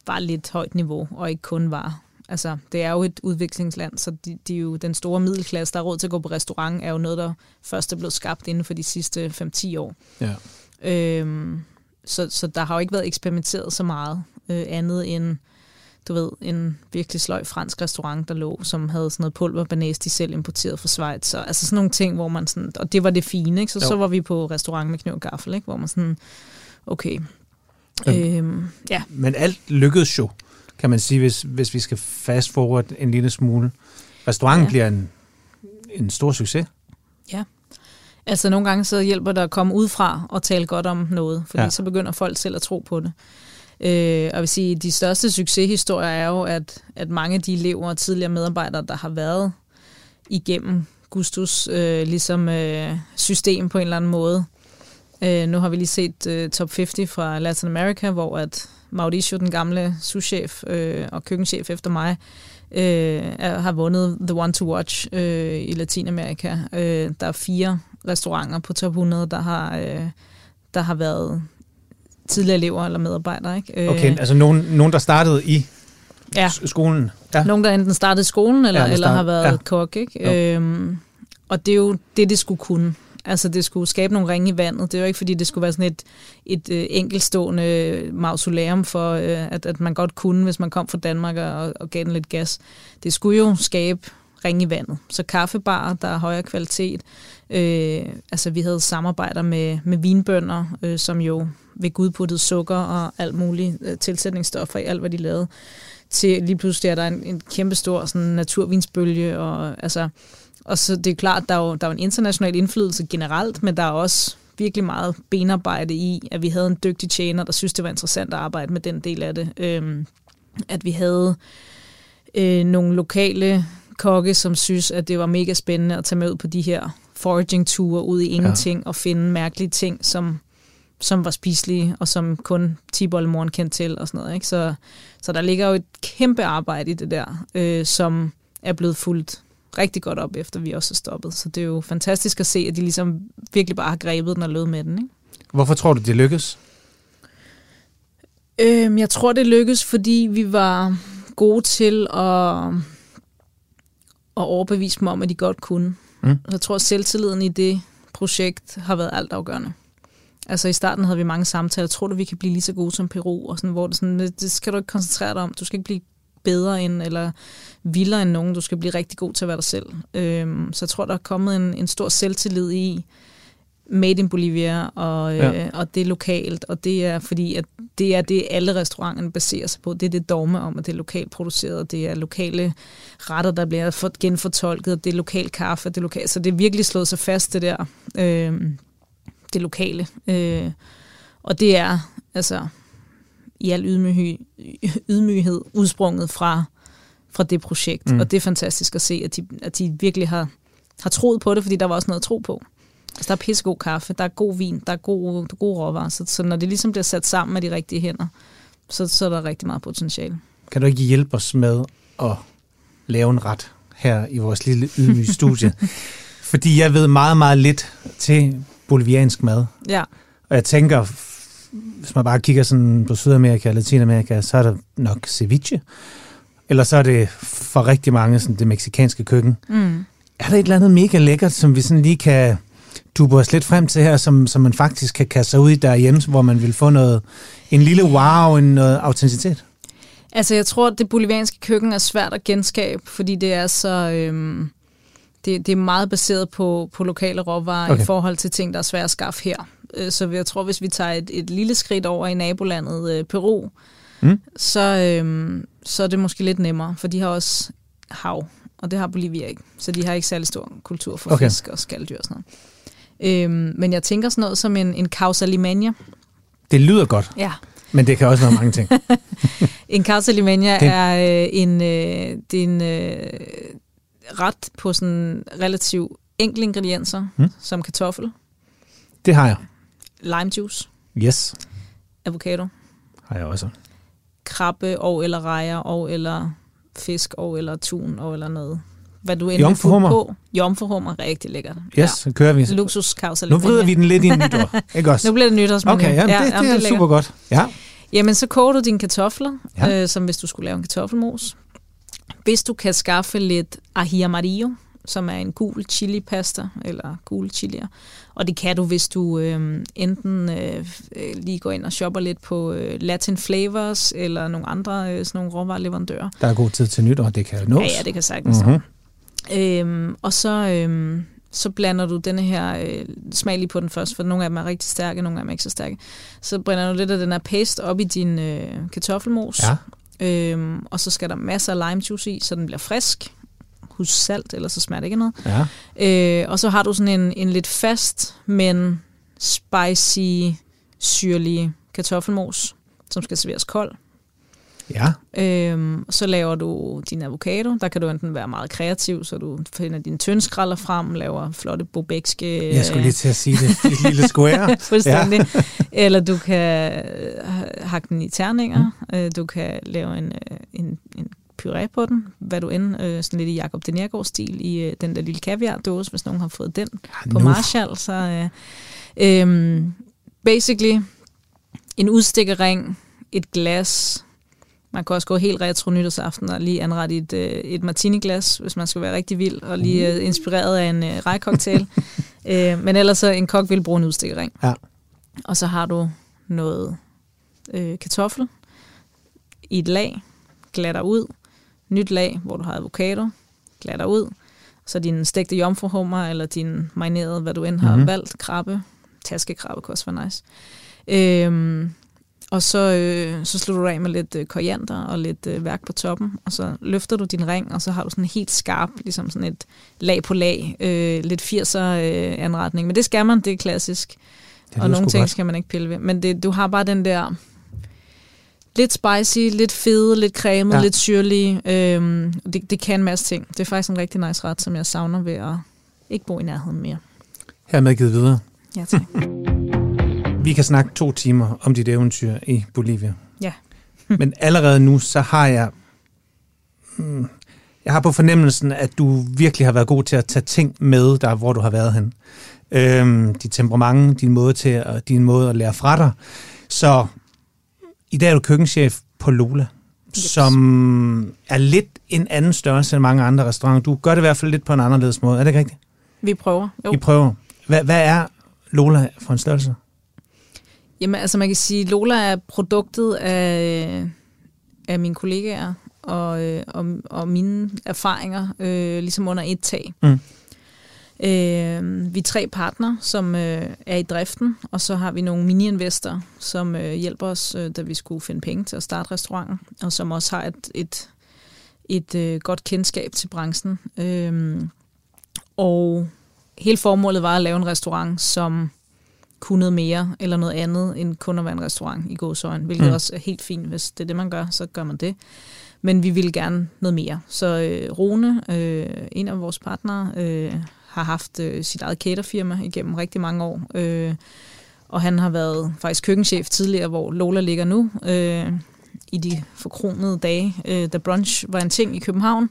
var lidt højt niveau, og ikke kun var Altså, det er jo et udviklingsland, så de, de er jo, den store middelklasse, der har råd til at gå på restaurant, er jo noget, der først er blevet skabt inden for de sidste 5-10 år. Ja. Øhm, så, så der har jo ikke været eksperimenteret så meget øh, andet end, du ved, en virkelig sløj fransk restaurant, der lå, som havde sådan noget pulverbanæs, de selv importeret fra Schweiz. Så, altså sådan nogle ting, hvor man sådan, og det var det fine, ikke? Så, Jo. så var vi på restaurant med kniv og gaffel, ikke? Hvor man sådan, okay, Øhm. øhm, ja, Men alt lykkedes jo, kan man sige, hvis, hvis vi skal fast forward en lille smule. Restauranten ja. Ja. bliver en, en stor succes. Altså nogle gange så hjælper det at komme udefra og tale godt om noget, fordi Ja. ja. så begynder folk selv at tro på det. Øh, og jeg vil sige, de største succeshistorier er jo, at, at mange af de elever og tidligere medarbejdere, der har været igennem Gustus øh, ligesom øh, system på en eller anden måde. Øh, nu har vi lige set øh, Top 50 fra Latin America, hvor at Mauricio, den gamle souschef øh, og køkkenchef efter mig, øh, er, har vundet The One to Watch øh, i Latinamerika. Øh, der er fire restauranter på top 100, der har, øh, der har været tidligere elever eller medarbejdere. Ikke? Okay, altså nogen, nogen der startede i ja. skolen. Ja. Nogen, der enten startede i skolen, eller, Ja, der eller start- har været ja. kok. Ikke? Øhm, og det er jo det, det skulle kunne. Altså, det skulle skabe nogle ringe i vandet. Det er ikke, fordi det skulle være sådan et, et øh, enkeltstående mausoleum for, øh, at, at man godt kunne, hvis man kom fra Danmark og, og gav den lidt gas. Det skulle jo skabe ringe i vandet. Så kaffebarer, der er højere kvalitet. Øh, altså, vi havde samarbejder med, med vinbønder, øh, som jo ved Gud puttede sukker og alt muligt øh, tilsætningsstoffer i alt, hvad de lavede til lige pludselig er der en, en kæmpe stor sådan, naturvinsbølge. Og, altså, og så det er klart, der er jo der er jo en international indflydelse generelt, men der er også virkelig meget benarbejde i, at vi havde en dygtig tjener, der synes, det var interessant at arbejde med den del af det. Øhm, at vi havde øh, nogle lokale kokke, som synes, at det var mega spændende at tage med ud på de her foraging-ture ud i ingenting ja. og finde mærkelige ting, som som var spiselige, og som kun tiboldemoren kendte til, og sådan noget. Ikke? Så, så der ligger jo et kæmpe arbejde i det der, øh, som er blevet fuldt rigtig godt op, efter vi også er stoppet. Så det er jo fantastisk at se, at de ligesom virkelig bare har grebet den og løbet med den. Ikke? Hvorfor tror du, det lykkes? Øhm, jeg tror, det lykkedes, fordi vi var gode til at, at overbevise dem om, at de godt kunne. Mm. Jeg tror, at selvtilliden i det projekt har været altafgørende. Altså i starten havde vi mange samtaler. Tror du, vi kan blive lige så gode som Peru? Og sådan, hvor det, sådan, det skal du ikke koncentrere dig om. Du skal ikke blive bedre end, eller vildere end nogen. Du skal blive rigtig god til at være dig selv. Øhm, så jeg tror, der er kommet en, en stor selvtillid i Made in Bolivia, og, øh, Ja. og det er lokalt, og det er fordi, at det er det, alle restauranterne baserer sig på. Det er det dogme om, at det er lokalt produceret, det er lokale retter, der bliver for- genfortolket, og det er lokal kaffe, det er lokalt. Så det er virkelig slået sig fast, det der. Øh, det lokale. Øh, og det er altså i al ydmyghed, ydmyghed udsprunget fra, fra det projekt. Mm. Og det er fantastisk at se, at de, at de virkelig har, har troet på det, fordi der var også noget at tro på. Altså, der er pissegod kaffe, der er god vin, der er gode, der er gode råvarer. Så, så når det ligesom bliver sat sammen med de rigtige hænder, så, så er der rigtig meget potentiale. Kan du ikke hjælpe os med at lave en ret her i vores lille ydmyge studie? *laughs* Fordi jeg ved meget, meget lidt til boliviansk mad. Ja, Og jeg tænker, hvis man bare kigger sådan på Sydamerika og Latinamerika, så er der nok ceviche. Eller så er det for rigtig mange sådan det meksikanske køkken. mm. Er der et eller andet mega lækkert, som vi sådan lige kan dube os lidt frem til her, som, som man faktisk kan kaste sig ud i derhjemme, hvor man vil få noget, en lille wow, en noget autenticitet? Altså, jeg tror, at det bolivianske køkken er svært at genskabe, fordi det er så... Øhm, det, det er meget baseret på, på lokale råvarer okay. i forhold til ting, der er svære at skaffe her. Øh, Så jeg tror, hvis vi tager et, et lille skridt over i nabolandet øh, Peru, Mm. så, øhm, så er det måske lidt nemmere, for de har også hav, og det har Bolivia ikke. Så de har ikke særlig stor kultur for Okay. fisk og skalddyr og sådan noget. Øhm, men jeg tænker sådan noget som en, en causa limeña. Det lyder godt, Ja, men det kan også være mange ting. *laughs* En causa limeña Det- er øh, en, øh, det er en øh, ret på sådan relativt enkle ingredienser, mm. som kartoffel, Det har jeg. Lime juice, Yes, avocado, har jeg også. krabbe og eller rejer og eller fisk og eller tun og eller noget. Hvad du end Jomfruhummer. på. Jomfruhummer, rigtig lækkert. Yes, så kører vi. Ja. Luxus causa Nu vrider vi den lidt i en nytår, *laughs* ikke også? Nu bliver det nytårsmenu. Okay, jamen, det, det, jamen, det er lækkert. super godt. Ja, Jamen, så koger du dine kartofler, Ja. ja. øh, som hvis du skulle lave en kartoffelmos. Hvis du kan skaffe lidt ají amarillo, som er en gul chili-pasta, eller gule chilier. Og det kan du, hvis du øh, enten øh, lige går ind og shopper lidt på øh, Latin Flavors, eller nogle andre øh, sådan nogle råvareleverandører. der er god tid til nytår, det kan nås. Ja, ja, det kan sagtens. Mhm. Øhm, og så, øhm, så blander du denne her, øh, smag lige på den først, for nogle af dem er rigtig stærke, nogle af dem er ikke så stærke. Så blander du lidt af den her paste op i din øh, kartoffelmos, Ja, øhm, og så skal der masser af lime juice i, så den bliver frisk. Husk salt, eller så smager det ikke noget. Ja. Øh, og så har du sådan en, en lidt fast, men spicy, syrlig kartoffelmos, som skal serveres kold. Ja. Øhm, så laver du din avocado. Der kan du enten være meget kreativ, så du finder dine tyndskralder frem, laver flotte bobækske... Jeg skulle lige til at sige det. Et lille square. *laughs* Fuldstændig. Ja. Eller du kan øh, hakke den i terninger. Mm. Du kan lave en, øh, en, en puré på den, hvad du end, øh, sådan lidt i Jacob de Nergård-stil, i øh, den der lille kaviar-dåse, hvis nogen har fået den ja, på Marshall. Så, øh, øh, basically, en udstikkering, et glas, man kan også gå helt retro nytårsaften og lige anrette et, øh, et martini-glas, hvis man skal være rigtig vild, og lige øh, inspireret af en øh, rejcocktail. *laughs* øh, men ellers så en kok vil bruge en udstikkering. Ja. Og så har du noget øh, kartoffel i et lag, glatter ud, nyt lag, hvor du har avocado, glatter ud, så din stegte jomfruhummer, eller din marinerede, hvad du end har mm-hmm. valgt, krabbe, taskekrabbe kan også være nice. Øhm, og så, øh, så slutter du af med lidt øh, koriander og lidt øh, værk på toppen, og så løfter du din ring, og så har du sådan en helt skarp, ligesom sådan et lag på lag, øh, lidt 80'er øh, anretning. Men det skal man, det er klassisk. Det og nogle ting godt. skal man ikke pille ved. Men det, du har bare den der lidt spicy, lidt fede, lidt cremet, ja. lidt syrlig. Øhm, det, det kan en masse ting. Det er faktisk en rigtig nice ret, som jeg savner ved at ikke bo i nærheden mere. Hermed givet videre. Ja, tak. *laughs* Vi kan snakke to timer om dit eventyr i Bolivia. Ja. *laughs* Men allerede nu, så har jeg... Hmm, jeg har på fornemmelsen, at du virkelig har været god til at tage ting med der, hvor du har været hen. Øhm, dit temperament, din måde, til at, din måde at lære fra dig. Så i dag er du køkkenchef på Lola, yes. som er lidt en anden størrelse end mange andre restauranter. Du gør det i hvert fald lidt på en anderledes måde. Er det ikke rigtigt? Vi prøver. Jo. Vi prøver. Hvad, hvad er Lola for en størrelse? Jamen, altså man kan sige, Lola er produktet af, af mine kollegaer og, øh, og, og mine erfaringer, øh, ligesom under et tag. Mm. Øh, vi er tre partner, som øh, er i driften, og så har vi nogle mini-investorer, som øh, hjælper os, øh, da vi skulle finde penge til at starte restauranten, og som også har et, et, et øh, godt kendskab til branchen. Øh, og hele formålet var at lave en restaurant, som kunne noget mere eller noget andet end kun at være en restaurant i gåsøjen, hvilket mm. også er helt fint. Hvis det er det, man gør, så gør man det. Men vi ville gerne noget mere. Så øh, Rune, øh, en af vores partnere, øh, har haft øh, sit eget caterfirma igennem rigtig mange år. Øh, og han har været faktisk køkkenchef tidligere, hvor Lola ligger nu, øh, i de forkronede dage, øh, da brunch var en ting i København.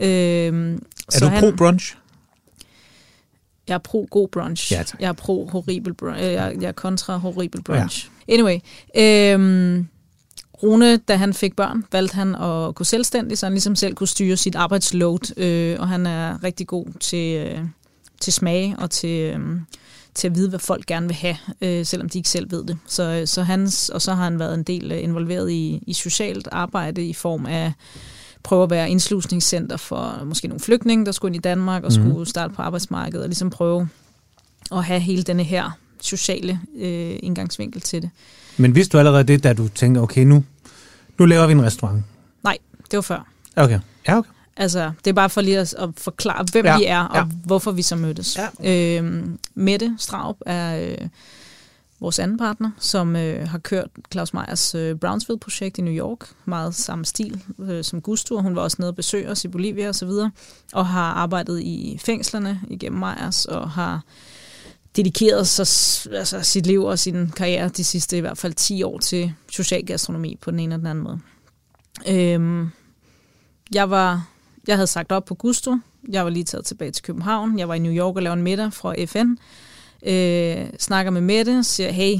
Øh, er så du han, pro-brunch? Jeg er pro god brunch. Ja, jeg er pro horribel brunch. Øh, jeg, jeg er kontra horribel brunch. Ja. Anyway. Øh, Rune, da han fik børn, valgte han at gå selvstændig, så han ligesom selv kunne styre sit arbejdsload, øh, og han er rigtig god til, øh, til smag og til, øh, til at vide, hvad folk gerne vil have, øh, selvom de ikke selv ved det. Så, så hans, og så har han været en del øh, involveret i, i socialt arbejde i form af prøve at være indslusningscenter for måske nogle flygtninge, der skulle ind i Danmark og mm. skulle starte på arbejdsmarkedet, og ligesom prøve at have hele denne her sociale øh, indgangsvinkel til det. Men vidste du allerede det, da du tænkte, okay, nu, nu laver vi en restaurant? Nej, det var før. Okay. Ja, okay. Altså, det er bare for lige at, at forklare, hvem ja, vi er, og ja. hvorfor vi så mødtes. Ja. Øhm, Mette Straub er øh, vores anden partner, som øh, har kørt Claus Meyers øh, Brownsville-projekt i New York, meget samme stil øh, som Gusto. Hun var også nede og besøge os i Bolivia osv., og, og har arbejdet i fængslerne igennem Meyers, og har dedikeret sig, altså sit liv og sin karriere de sidste i hvert fald 10 år til social gastronomi på den ene eller den anden måde. Øhm, jeg var jeg havde sagt op på Gusto. Jeg var lige taget tilbage til København. Jeg var i New York og lavede en middag fra FN. Øh, snakker med Mette siger, hey,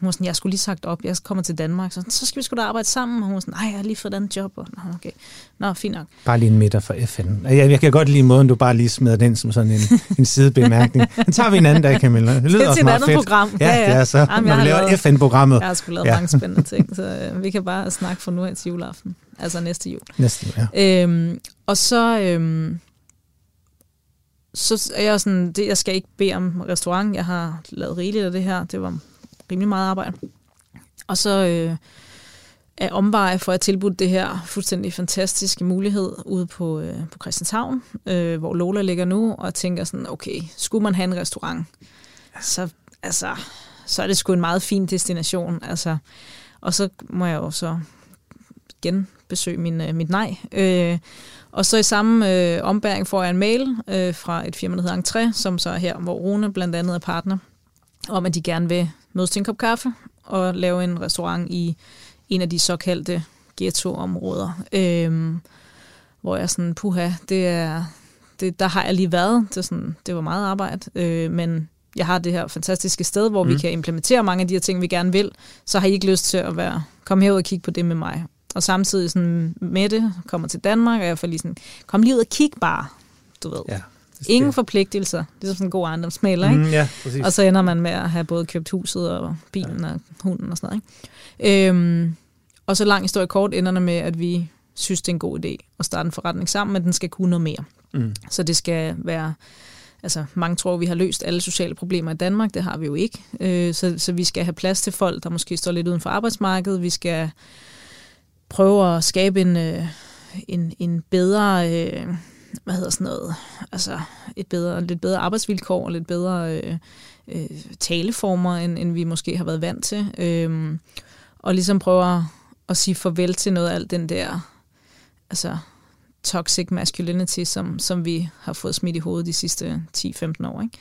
hun var sådan, jeg skulle lige sagt op, jeg kommer til Danmark, så, så skal vi sgu da arbejde sammen. Og hun var sådan, nej, jeg har lige fået et andet job. Og, Nå, okay. Nå, fint nok. Bare lige en middag for FN. Jeg, jeg kan godt lide måden, du bare lige smider den som sådan en, *laughs* en sidebemærkning. Den tager vi en anden dag, Camilla. Det lyder det er også et andet fedt. program. Ja, ja, ja. det er så, Jamen, når vi laver FN-programmet. Jeg har sgu lavet ja. mange spændende ting, så øh, vi kan bare snakke fra nu af til juleaften. Altså næste jul. Næste jul, ja. Øhm, og så... Øhm, så er jeg sådan, det, jeg skal ikke bede om restaurant. Jeg har lavet rigeligt af det her. Det var rimelig meget arbejde. Og så øh, af omveje for at tilbudt det her fuldstændig fantastiske mulighed ude på, øh, på Christianshavn, øh, hvor Lola ligger nu, og tænker sådan, okay, skulle man have en restaurant, så, altså, så er det sgu en meget fin destination. Altså, og så må jeg jo så genbesøge min, øh, mit nej. Øh, og så i samme øh, ombæring får jeg en mail øh, fra et firma, der hedder Entré, som så er her, hvor Rune blandt andet er partner, om at de gerne vil mødes til en kop kaffe og lave en restaurant i en af de såkaldte ghetto-områder. Øh, hvor jeg sådan, puha, det er, det, der har jeg lige været. Det, er sådan, det var meget arbejde, øh, men jeg har det her fantastiske sted, hvor mm. vi kan implementere mange af de her ting, vi gerne vil, så har I ikke lyst til at være, komme herud og kigge på det med mig. Og samtidig sådan med det, kommer til Danmark, og jeg får lige sådan, kom lige ud og kig bare, du ved. Ja, Ingen forpligtelser. Det er sådan en god ejendomsmaler, ikke? Mm, ja, og så ender man med at have både købt huset og bilen ja. og hunden og sådan noget, ikke? Øhm, og så lang historie kort ender det med, at vi synes, det er en god idé at starte en forretning sammen, men den skal kunne noget mere. Mm. Så det skal være altså mange tror, vi har løst alle sociale problemer i Danmark. Det har vi jo ikke. Øh, så, så vi skal have plads til folk, der måske står lidt uden for arbejdsmarkedet. Vi skal prøve at skabe en, øh, en, en bedre, øh, hvad hedder sådan noget, altså et bedre, lidt bedre arbejdsvilkår lidt bedre øh, øh, taleformer, end, end vi måske har været vant til. Øh, og ligesom prøve at, at sige farvel til noget af alt den der, altså toxic masculinity, som, som vi har fået smidt i hovedet de sidste 10-15 år. Ikke?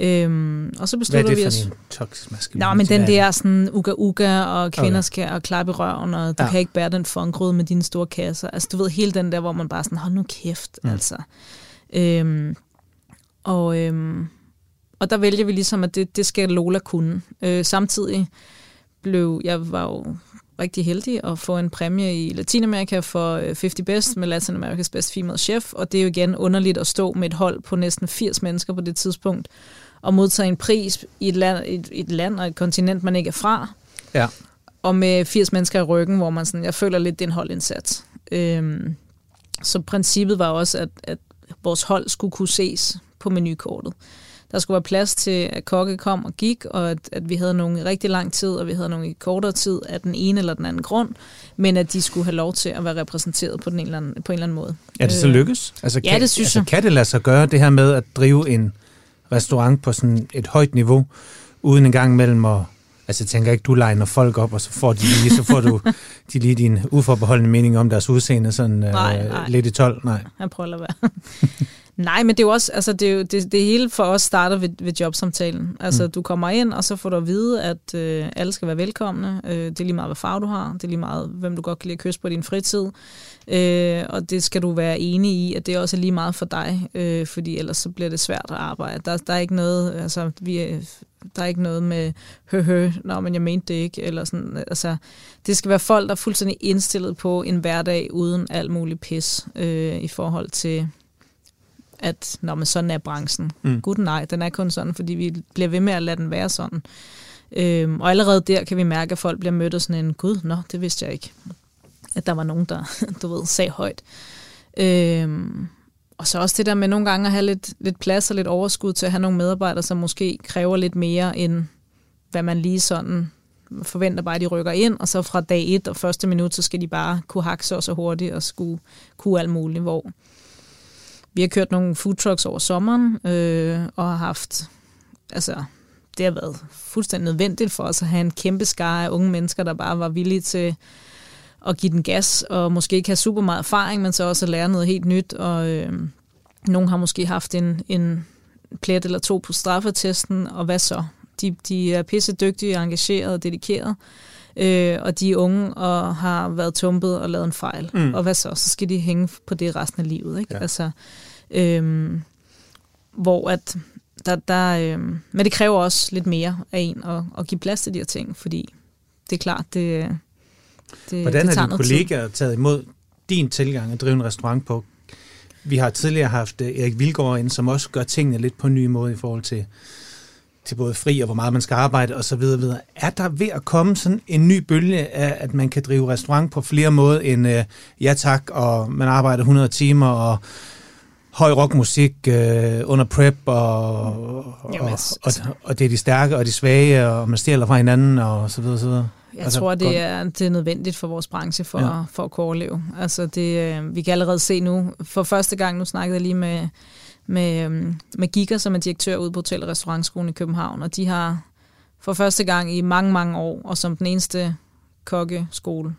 Øhm, og så beslutter Hvad er det vi os... for en toxic masculinity? Nå, men den der sådan uga-uga, og kvinder okay. skal og klappe i røven, og du ja. kan ikke bære den fondgrød med dine store kasser. Altså, du ved, hele den der, hvor man bare sådan, hold nu kæft, mm. altså. Øhm, og, øhm, og der vælger vi ligesom, at det, det skal Lola kunne. Øh, samtidig blev, jeg var jo rigtig heldig at få en præmie i Latinamerika for 50 øh, Best med Latin America's Best Female Chef, og det er jo igen underligt at stå med et hold på næsten 80 mennesker på det tidspunkt, og modtage en pris i et land, et, et land og et kontinent, man ikke er fra. Ja. Og med 80 mennesker i ryggen, hvor man sådan, jeg føler lidt, det er en holdindsats. Øhm, så princippet var også, at, at vores hold skulle kunne ses på menukortet der skulle være plads til, at kokke kom og gik, og at, at vi havde nogle i rigtig lang tid, og vi havde nogle i kortere tid af den ene eller den anden grund, men at de skulle have lov til at være repræsenteret på, den en eller anden, på en eller anden måde. Er det så øh, lykkes? Altså, ja, det synes altså, jeg. Kan det lade sig gøre, det her med at drive en restaurant på sådan et højt niveau, uden en gang mellem at Altså, jeg tænker ikke, du legner folk op, og så får de lige, så får du *laughs* de lige din uforbeholdende mening om deres udseende sådan nej, øh, nej. lidt i 12. Nej, jeg prøver at være. Nej, men det er jo også, altså det, er jo, det, det hele for os starter ved, ved jobsamtalen. Altså mm. du kommer ind, og så får du at vide, at øh, alle skal være velkomne. Øh, det er lige meget, hvad farve du har. Det er lige meget, hvem du godt kan lide at kysse på din fritid. Øh, og det skal du være enig i, at det også er lige meget for dig, øh, fordi ellers så bliver det svært at arbejde. Der, der er ikke noget, altså vi er, der er ikke noget med hø hø, nå, men jeg mente det ikke, eller sådan, altså, det skal være folk, der er fuldstændig indstillet på en hverdag uden alt muligt pis øh, i forhold til at når man sådan er branchen. Mm. Gud nej, den er kun sådan, fordi vi bliver ved med at lade den være sådan. Øhm, og allerede der kan vi mærke, at folk bliver mødt af sådan en, gud, nå, det vidste jeg ikke. At der var nogen, der, *laughs* du ved, sagde højt. Øhm, og så også det der med nogle gange at have lidt, lidt plads og lidt overskud til at have nogle medarbejdere, som måske kræver lidt mere, end hvad man lige sådan forventer bare, at de rykker ind, og så fra dag et og første minut, så skal de bare kunne hakke så, så hurtigt og skulle kunne alt muligt, hvor vi har kørt nogle food trucks over sommeren, øh, og har haft, altså, det har været fuldstændig nødvendigt for os at have en kæmpe skare af unge mennesker, der bare var villige til at give den gas, og måske ikke have super meget erfaring, men så også at lære noget helt nyt, og øh, nogen har måske haft en, en plet eller to på straffetesten, og hvad så? De, de er pisse dygtige, engagerede og dedikerede, øh, og de er unge og har været tumpet og lavet en fejl. Mm. Og hvad så? Så skal de hænge på det resten af livet. Ikke? Ja. Altså, øh, hvor at der, der, øh, men det kræver også lidt mere af en at, at give plads til de her ting, fordi det er klart, det, det Hvordan det har dine kollegaer tid. taget imod din tilgang at drive en restaurant på? Vi har tidligere haft øh, Erik Vilgaard ind, som også gør tingene lidt på en ny måde i forhold til til både fri og hvor meget man skal arbejde og så videre. Er der ved at komme sådan en ny bølge af, at man kan drive restaurant på flere måder end uh, ja tak, og man arbejder 100 timer, og høj rockmusik uh, under prep, og, og, Jamen, og, og, og det er de stærke og de svage, og man stjæler fra hinanden, og så videre, så videre. Jeg altså, tror, det er, det er nødvendigt for vores branche for, ja. for at kunne overleve. Altså det, øh, vi kan allerede se nu, for første gang, nu snakkede jeg lige med, med, øhm, med Giga, som er direktør ude på Hotel- og Restaurantskolen i København, og de har for første gang i mange, mange år, og som den eneste kokkeskole,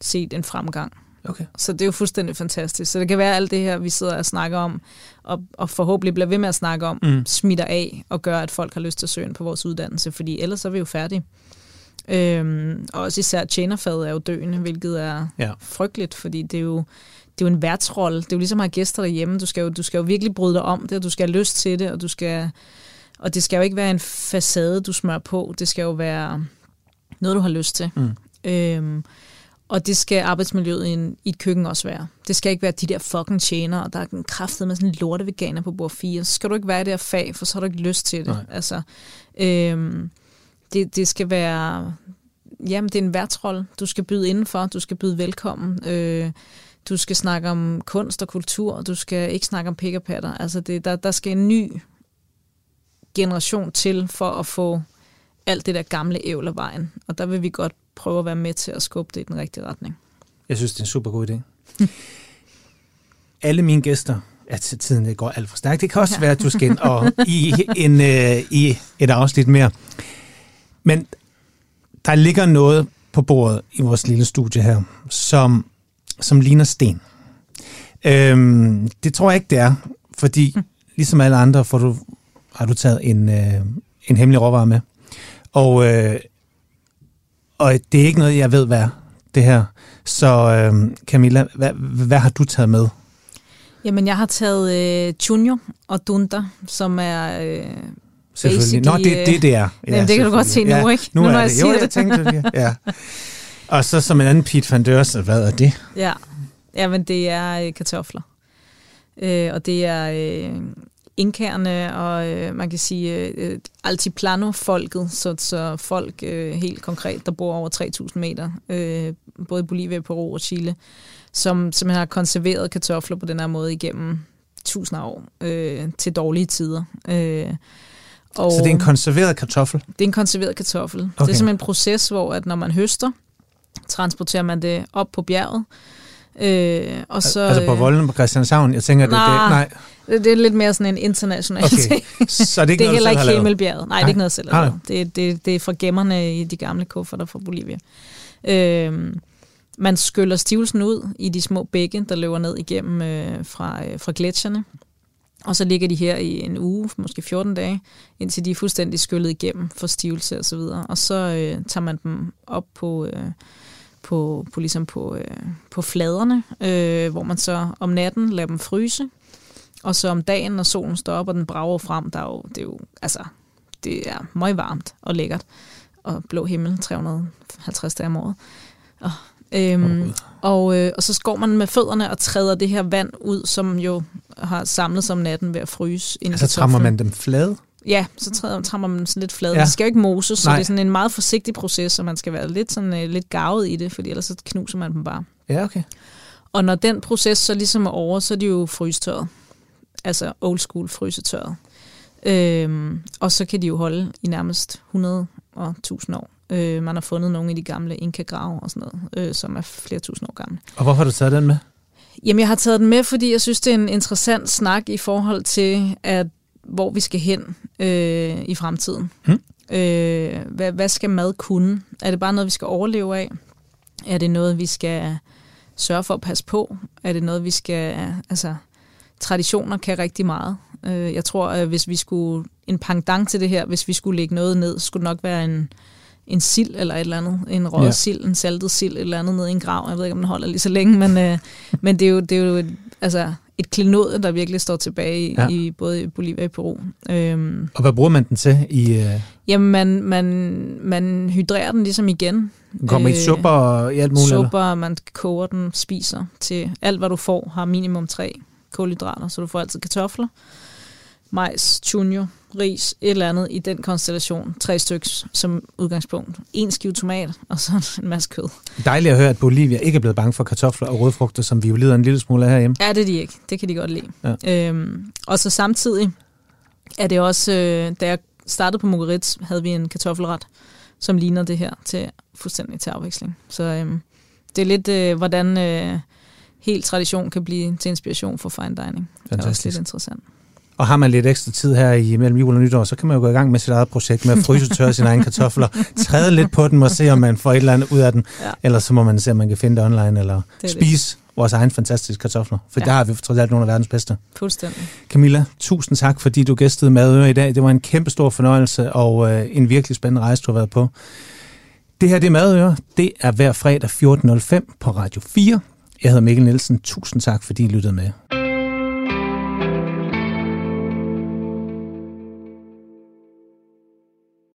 set en fremgang. Okay. Så det er jo fuldstændig fantastisk. Så det kan være, at alt det her, vi sidder og snakker om, og, og forhåbentlig bliver ved med at snakke om, mm. smitter af og gør, at folk har lyst til at søge ind på vores uddannelse, fordi ellers er vi jo færdige. Øhm, og også især tjenerfaget er jo døende, hvilket er ja. frygteligt, fordi det er jo, det er jo en værtsrolle. Det er jo ligesom at have gæster derhjemme. Du skal, jo, du skal jo virkelig bryde dig om det, og du skal have lyst til det, og du skal... Og det skal jo ikke være en facade, du smører på. Det skal jo være noget, du har lyst til. Mm. Øhm, og det skal arbejdsmiljøet i, en, i et køkken også være. Det skal ikke være de der fucking tjener, og der er en kraftet med sådan en lorte veganer på bord 4. Så skal du ikke være i det her fag, for så har du ikke lyst til det. Nej. Altså, øhm, det, det skal være... Jamen, det er en værtsrolle. Du skal byde indenfor, du skal byde velkommen. Øh, du skal snakke om kunst og kultur, du skal ikke snakke om pik og patter. Altså, det, der, der skal en ny generation til for at få alt det der gamle ævl af vejen. Og der vil vi godt prøve at være med til at skubbe det i den rigtige retning. Jeg synes, det er en super god idé. *laughs* Alle mine gæster, at tiden går alt for stærkt. Det kan også ja. være, at du skal ind og *laughs* i, en, uh, i et afsnit mere. Men der ligger noget på bordet i vores lille studie her, som, som ligner sten. Øhm, det tror jeg ikke, det er, fordi mm. ligesom alle andre får du, har du taget en, øh, en hemmelig råvare med. Og, øh, og det er ikke noget, jeg ved, hvad er, det her. Så øh, Camilla, hvad, hvad har du taget med? Jamen, jeg har taget øh, chunyo og dunta, som er... Øh, Selvfølgelig. Nå, det, det, det er. Ja, jamen, det kan du godt se nu, ja, ikke? Nu, nu er det. Jeg jo, jeg tænkte det. Ja. *laughs* Og så som en anden Pete van Deurs, hvad er det? Ja, jamen det er øh, kartofler. Øh, og det er øh, inkærne og øh, man kan sige øh, altiplano-folket, så, så folk øh, helt konkret, der bor over 3.000 meter, øh, både i Bolivia, Peru og Chile, som, som har konserveret kartofler på den her måde igennem tusinder af år øh, til dårlige tider. Øh, og så det er en konserveret kartoffel? Det er en konserveret kartoffel. Okay. Det er simpelthen en proces, hvor at når man høster, transporterer man det op på bjerget, Øh, og så, altså på volden på Christianshavn? Jeg tænker, nej, det, det, nej. det er lidt mere sådan en international okay. ting. Så det er ikke *laughs* det er noget, heller ikke Himmelbjerget. Nej, nej, det er ikke noget, selv har det, det, det er fra gemmerne i de gamle kufferter fra Bolivia. Øh, man skyller stivelsen ud i de små bække, der løber ned igennem øh, fra, øh, fra gletsjerne. Og så ligger de her i en uge, måske 14 dage, indtil de er fuldstændig skyllet igennem for stivelse og så videre. Og så øh, tager man dem op på, øh, på, på, ligesom på, øh, på fladerne, øh, hvor man så om natten lader dem fryse. Og så om dagen, når solen står op, og den brager frem, der er jo, det er jo, altså, det er meget varmt og lækkert. Og blå himmel, 350 dage om året. Og, øhm, og, øh, og så går man med fødderne og træder det her vand ud, som jo har samlet sig om natten ved at fryse. Altså trammer man dem flade? Ja, så træder, trammer man sådan lidt flade. Ja. Det skal jo ikke moses, så Nej. det er sådan en meget forsigtig proces, og man skal være lidt, sådan, uh, lidt gavet i det, fordi ellers så knuser man dem bare. Ja, okay. Og når den proces så ligesom er over, så er de jo frystørret. Altså old school frysetørret. Øhm, og så kan de jo holde i nærmest 100 og 1000 år. Øh, man har fundet nogle af de gamle inka-grave og sådan noget, øh, som er flere tusind år gamle. Og hvorfor har du taget den med? Jamen, jeg har taget den med, fordi jeg synes, det er en interessant snak i forhold til, at hvor vi skal hen øh, i fremtiden. Hmm. Øh, hvad, hvad skal mad kunne? Er det bare noget, vi skal overleve af? Er det noget, vi skal sørge for at passe på? Er det noget, vi skal... Altså, traditioner kan rigtig meget. Øh, jeg tror, at hvis vi skulle... En pangdang til det her, hvis vi skulle lægge noget ned, skulle det nok være en, en sild eller et eller andet. En rød ja. sild, en saltet sild, et eller andet ned i en grav. Jeg ved ikke, om den holder lige så længe, men, øh, men det er jo, det er jo altså, et klenod, der virkelig står tilbage i, ja. i både Bolivia og Peru. Øhm, og hvad bruger man den til? i? Uh... Jamen, man, man, man hydrerer den ligesom igen. Den kommer øh, i supper og i alt muligt? Supper, eller? man koger den, spiser til alt, hvad du får, har minimum tre kulhydrater, så du får altid kartofler, majs, chunyo, ris, et eller andet i den konstellation. Tre stykker som udgangspunkt. En skive tomat, og så *laughs* en masse kød. Dejligt at høre, at Bolivia ikke er blevet bange for kartofler og rødfrugter, som vi jo lider en lille smule af herhjemme. Ja, det er de ikke. Det kan de godt lide. Ja. Øhm, og så samtidig er det også, øh, da jeg startede på Mogaritz, havde vi en kartoffelret, som ligner det her til fuldstændig til afveksling. Så øhm, det er lidt, øh, hvordan øh, helt tradition kan blive til inspiration for fine dining. Det er også lidt interessant. Og har man lidt ekstra tid her i mellem jul og nytår, så kan man jo gå i gang med sit eget projekt med at fryse tørre sine egne kartofler, *laughs* træde lidt på den og se, om man får et eller andet ud af den. Ja. Eller så må man se, om man kan finde det online, eller det spise det. vores egen fantastiske kartofler. For ja. der har vi trods alt nogle af verdens bedste. Fuldstændig. Camilla, tusind tak, fordi du gæstede med i dag. Det var en kæmpe stor fornøjelse, og øh, en virkelig spændende rejse, du har været på. Det her det er Madøre. Det er hver fredag 14.05 på Radio 4. Jeg hedder Mikkel Nielsen. Tusind tak, fordi I lyttede med.